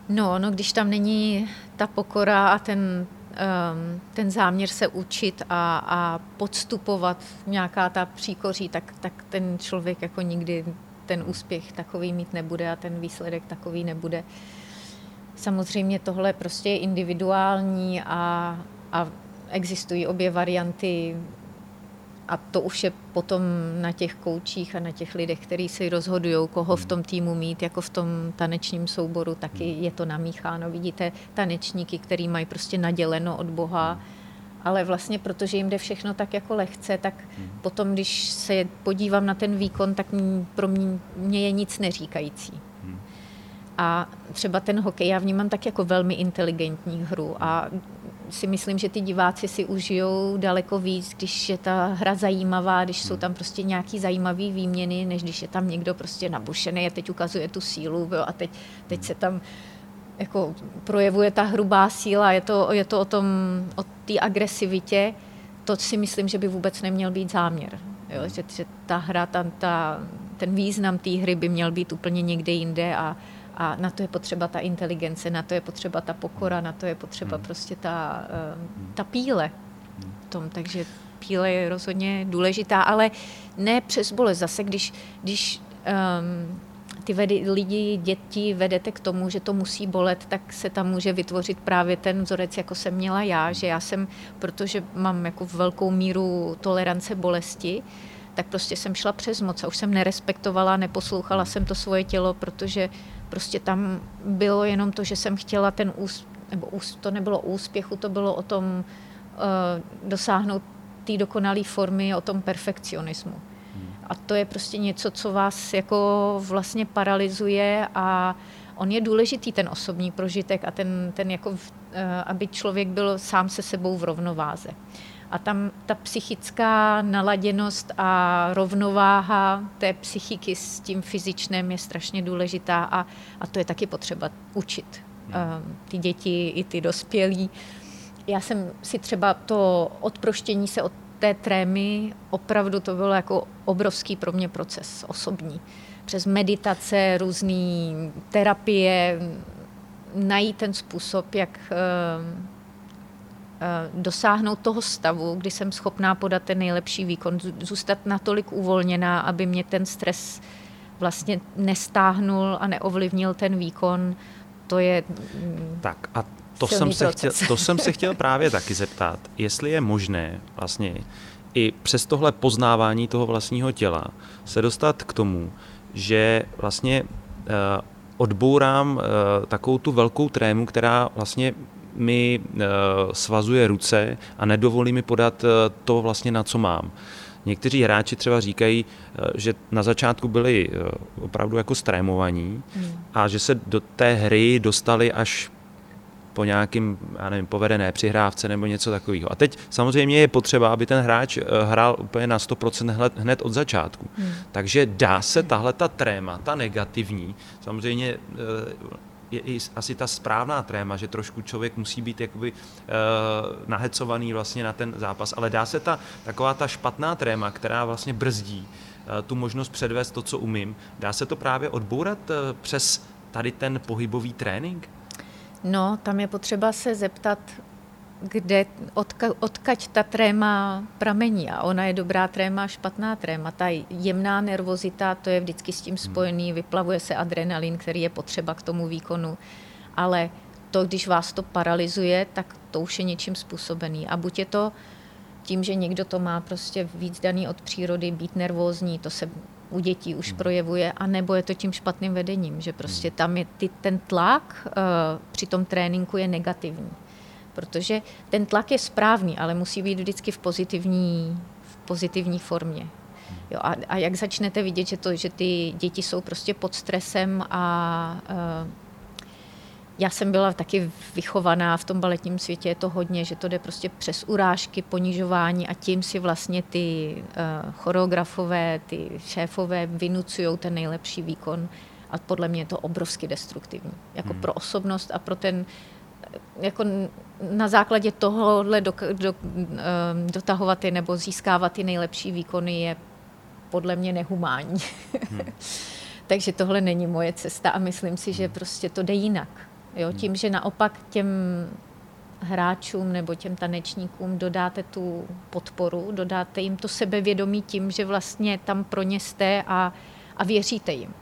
No, no, když tam není ta pokora a ten um, ten záměr se učit a, a podstupovat nějaká ta příkoří, tak, tak ten člověk jako nikdy ten úspěch takový mít nebude a ten výsledek takový nebude. Samozřejmě tohle prostě je individuální a, a existují obě varianty a to už je potom na těch koučích a na těch lidech, kteří si rozhodují, koho v tom týmu mít, jako v tom tanečním souboru, taky je to namícháno. Vidíte tanečníky, který mají prostě naděleno od Boha, ale vlastně protože jim jde všechno tak jako lehce, tak potom, když se podívám na ten výkon, tak pro mě, mě je nic neříkající. A třeba ten hokej já vnímám tak jako velmi inteligentní hru a si myslím, že ty diváci si užijou daleko víc, když je ta hra zajímavá, když jsou tam prostě nějaký zajímavý výměny, než když je tam někdo prostě nabušený a teď ukazuje tu sílu jo, a teď, teď se tam jako projevuje ta hrubá síla, je to, je to o tom, o té agresivitě, to si myslím, že by vůbec neměl být záměr. Jo? Že, že ta hra, ta, ta, ten význam té hry by měl být úplně někde jinde a, a na to je potřeba ta inteligence, na to je potřeba ta pokora, na to je potřeba hmm. prostě ta, eh, ta píle tom. Takže píle je rozhodně důležitá, ale ne přes bolest. Zase, když, když um, ty vedy, lidi, děti vedete k tomu, že to musí bolet, tak se tam může vytvořit právě ten vzorec, jako jsem měla já, že já jsem, protože mám jako velkou míru tolerance bolesti, tak prostě jsem šla přes moc a už jsem nerespektovala, neposlouchala jsem to svoje tělo, protože Prostě tam bylo jenom to, že jsem chtěla ten ús, nebo ús, to nebylo úspěchu, to bylo o tom uh, dosáhnout té dokonalé formy, o tom perfekcionismu. Hmm. A to je prostě něco, co vás jako vlastně paralyzuje a, on je důležitý, ten osobní prožitek a ten, ten jako, eh, aby člověk byl sám se sebou v rovnováze. A tam ta psychická naladěnost a rovnováha té psychiky s tím fyzičným je strašně důležitá a, a to je taky potřeba učit. Hmm. Ty děti i ty dospělí. Já jsem si třeba to odproštění se od té trémy, opravdu to bylo jako obrovský pro mě proces osobní. Přes meditace, různé terapie, najít ten způsob, jak Eh, dosáhnout toho stavu, kdy jsem schopná podat ten nejlepší výkon, zůstat natolik uvolněná, aby mě ten stres vlastně nestáhnul a neovlivnil ten výkon, to je mm, Tak a to jsem, se chtěl, to jsem se chtěl právě taky zeptat, jestli je možné vlastně i přes tohle poznávání toho vlastního těla se dostat k tomu, že vlastně uh, odbourám uh, takovou tu velkou trému, která vlastně mi eh, svazuje ruce a nedovolí mi podat eh, to vlastně na co mám. Někteří hráči třeba říkají, eh, že na začátku byli opravdu jako strémovaní hmm. a že se do té hry dostali až po nějakým, já nevím, povedené přihrávce nebo něco takového. A teď samozřejmě je potřeba, aby ten hráč hrál úplně na 100% hned, hned od začátku. Hmm. Takže dá se tahle ta tréma, ta negativní, samozřejmě je i asi ta správná tréma, že trošku člověk musí být jakoby uh, nahecovaný vlastně na ten zápas, ale dá se ta taková ta špatná tréma, která vlastně brzdí uh, tu možnost předvést to, co umím, dá se to právě odbourat uh, přes tady ten pohybový trénink? No, tam je potřeba se zeptat kde, odka, odkaď ta tréma pramení. A ona je dobrá tréma, špatná tréma. Ta jemná nervozita, to je vždycky s tím hmm. spojený, vyplavuje se adrenalin, který je potřeba k tomu výkonu. Ale to, když vás to paralyzuje, tak to už je něčím způsobený. A buď je to tím, že někdo to má prostě víc daný od přírody, být nervózní, to se u dětí už hmm. projevuje, a nebo je to tím špatným vedením, že prostě hmm. tam je ty, ten tlak uh, při tom tréninku je negativní protože ten tlak je správný, ale musí být vždycky v pozitivní, v pozitivní formě. Jo, a, a jak začnete vidět, že, to, že ty děti jsou prostě pod stresem a uh, já jsem byla taky vychovaná v tom baletním světě, je to hodně, že to jde prostě přes urážky, ponižování a tím si vlastně ty uh, choreografové, ty šéfové vynucují ten nejlepší výkon a podle mě je to obrovsky destruktivní. Jako hmm. pro osobnost a pro ten jako na základě tohohle do, do, ehm, dotahovat ty nebo získávat ty nejlepší výkony je podle mě nehumánní. Hmm. Takže tohle není moje cesta a myslím si, že hmm. prostě to jde jinak. Jo? Hmm. Tím, že naopak těm hráčům nebo těm tanečníkům dodáte tu podporu, dodáte jim to sebevědomí tím, že vlastně tam pro ně jste a, a věříte jim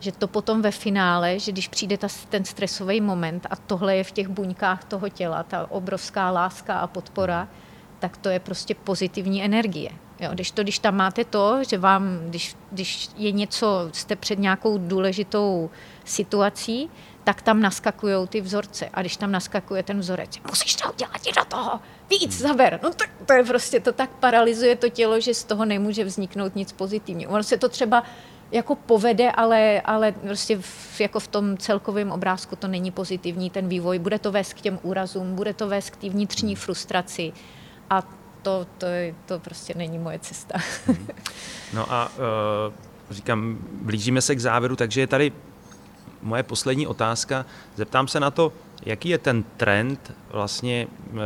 že to potom ve finále, že když přijde ta, ten stresový moment a tohle je v těch buňkách toho těla, ta obrovská láska a podpora, tak to je prostě pozitivní energie. Jo, když, to, když tam máte to, že vám, když, když je něco, jste před nějakou důležitou situací, tak tam naskakují ty vzorce. A když tam naskakuje ten vzorec, musíš to udělat i do toho, víc, hmm. zaber. No tak to je prostě, to tak paralyzuje to tělo, že z toho nemůže vzniknout nic pozitivního. Ono se to třeba jako povede, ale, ale prostě v, jako v tom celkovém obrázku to není pozitivní ten vývoj. Bude to vést k těm úrazům, bude to vést k té vnitřní frustraci a to, to, to prostě není moje cesta. Mhm. No a uh, říkám, blížíme se k závěru, takže je tady moje poslední otázka. Zeptám se na to, jaký je ten trend vlastně uh,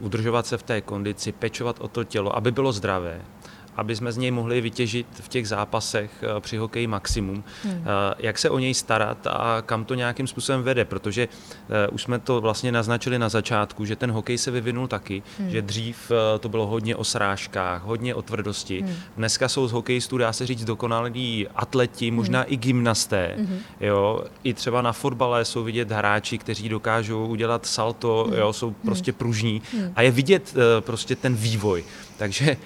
udržovat se v té kondici, pečovat o to tělo, aby bylo zdravé, aby jsme z něj mohli vytěžit v těch zápasech eh, při hokeji maximum. Hmm. Eh, jak se o něj starat a kam to nějakým způsobem vede, protože eh, už jsme to vlastně naznačili na začátku, že ten hokej se vyvinul taky, hmm. že dřív to bylo hodně o srážkách, hodně o tvrdosti. Hmm. Dneska jsou z hokejistů, dá se říct, dokonalí atleti, možná hmm. i gymnasté. Hmm. Jo, I třeba na fotbale jsou vidět hráči, kteří dokážou udělat salto, hmm. jo, jsou prostě hmm. pružní hmm. a je vidět prostě ten vývoj. Takže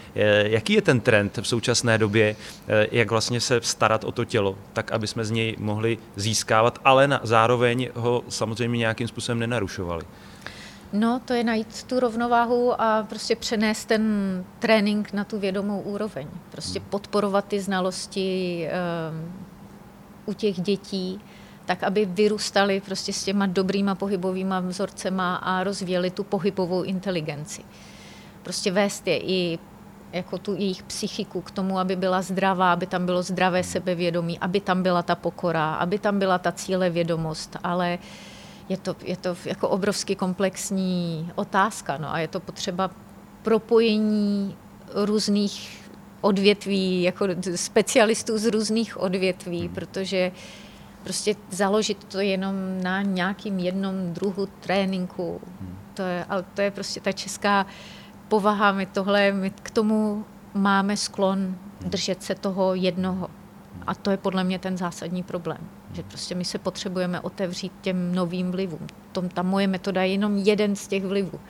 jaký je ten trend v současné době, eh, jak vlastně se starat o to tělo, tak aby jsme z něj mohli získávat, ale na, zároveň ho samozřejmě nějakým způsobem nenarušovali. No, to je najít tu rovnováhu a prostě přenést ten trénink na tu vědomou úroveň. Prostě hmm. podporovat ty znalosti uh, u těch dětí, tak aby vyrůstali prostě s těma dobrýma pohybovými vzorcema a rozvíjeli tu pohybovou inteligenci. Prostě vést je i jako tu jejich psychiku k tomu, aby byla zdravá, aby tam bylo zdravé sebevědomí, aby tam byla ta pokora, aby tam byla ta cílevědomost, ale je to, je to jako obrovsky komplexní otázka no, a je to potřeba propojení různých odvětví, jako specialistů z různých odvětví, hmm. protože prostě založit to jenom na nějakým jednom druhu tréninku, hmm. to je, ale to je prostě ta česká povaha, my tohle, my k tomu máme sklon hmm. držet se toho jednoho. A to je podle mě ten zásadní problém, že prostě my se potřebujeme otevřít těm novým vlivům. Tom, ta moje metoda je jenom jeden z těch vlivů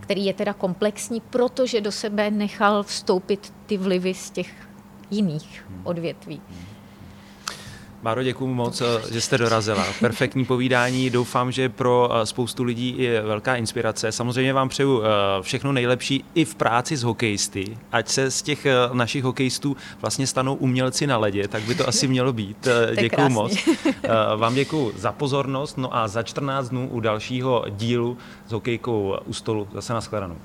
který je teda komplexní, protože do sebe nechal vstoupit ty vlivy z těch jiných odvětví. Báro, děkuji moc, že jste dorazila. Perfektní povídání, doufám, že pro eh, spoustu lidí je velká inspirace. Samozřejmě vám přeju eh, všechno nejlepší i v práci s hokejisty. Ať se z těch eh, našich hokejistů vlastně stanou umělci na ledě, tak by to asi mělo být. Děkuji moc. Vám děkuji za pozornost, no a za 14 dnů u dalšího dílu s hokejkou u stolu zase na shledanou.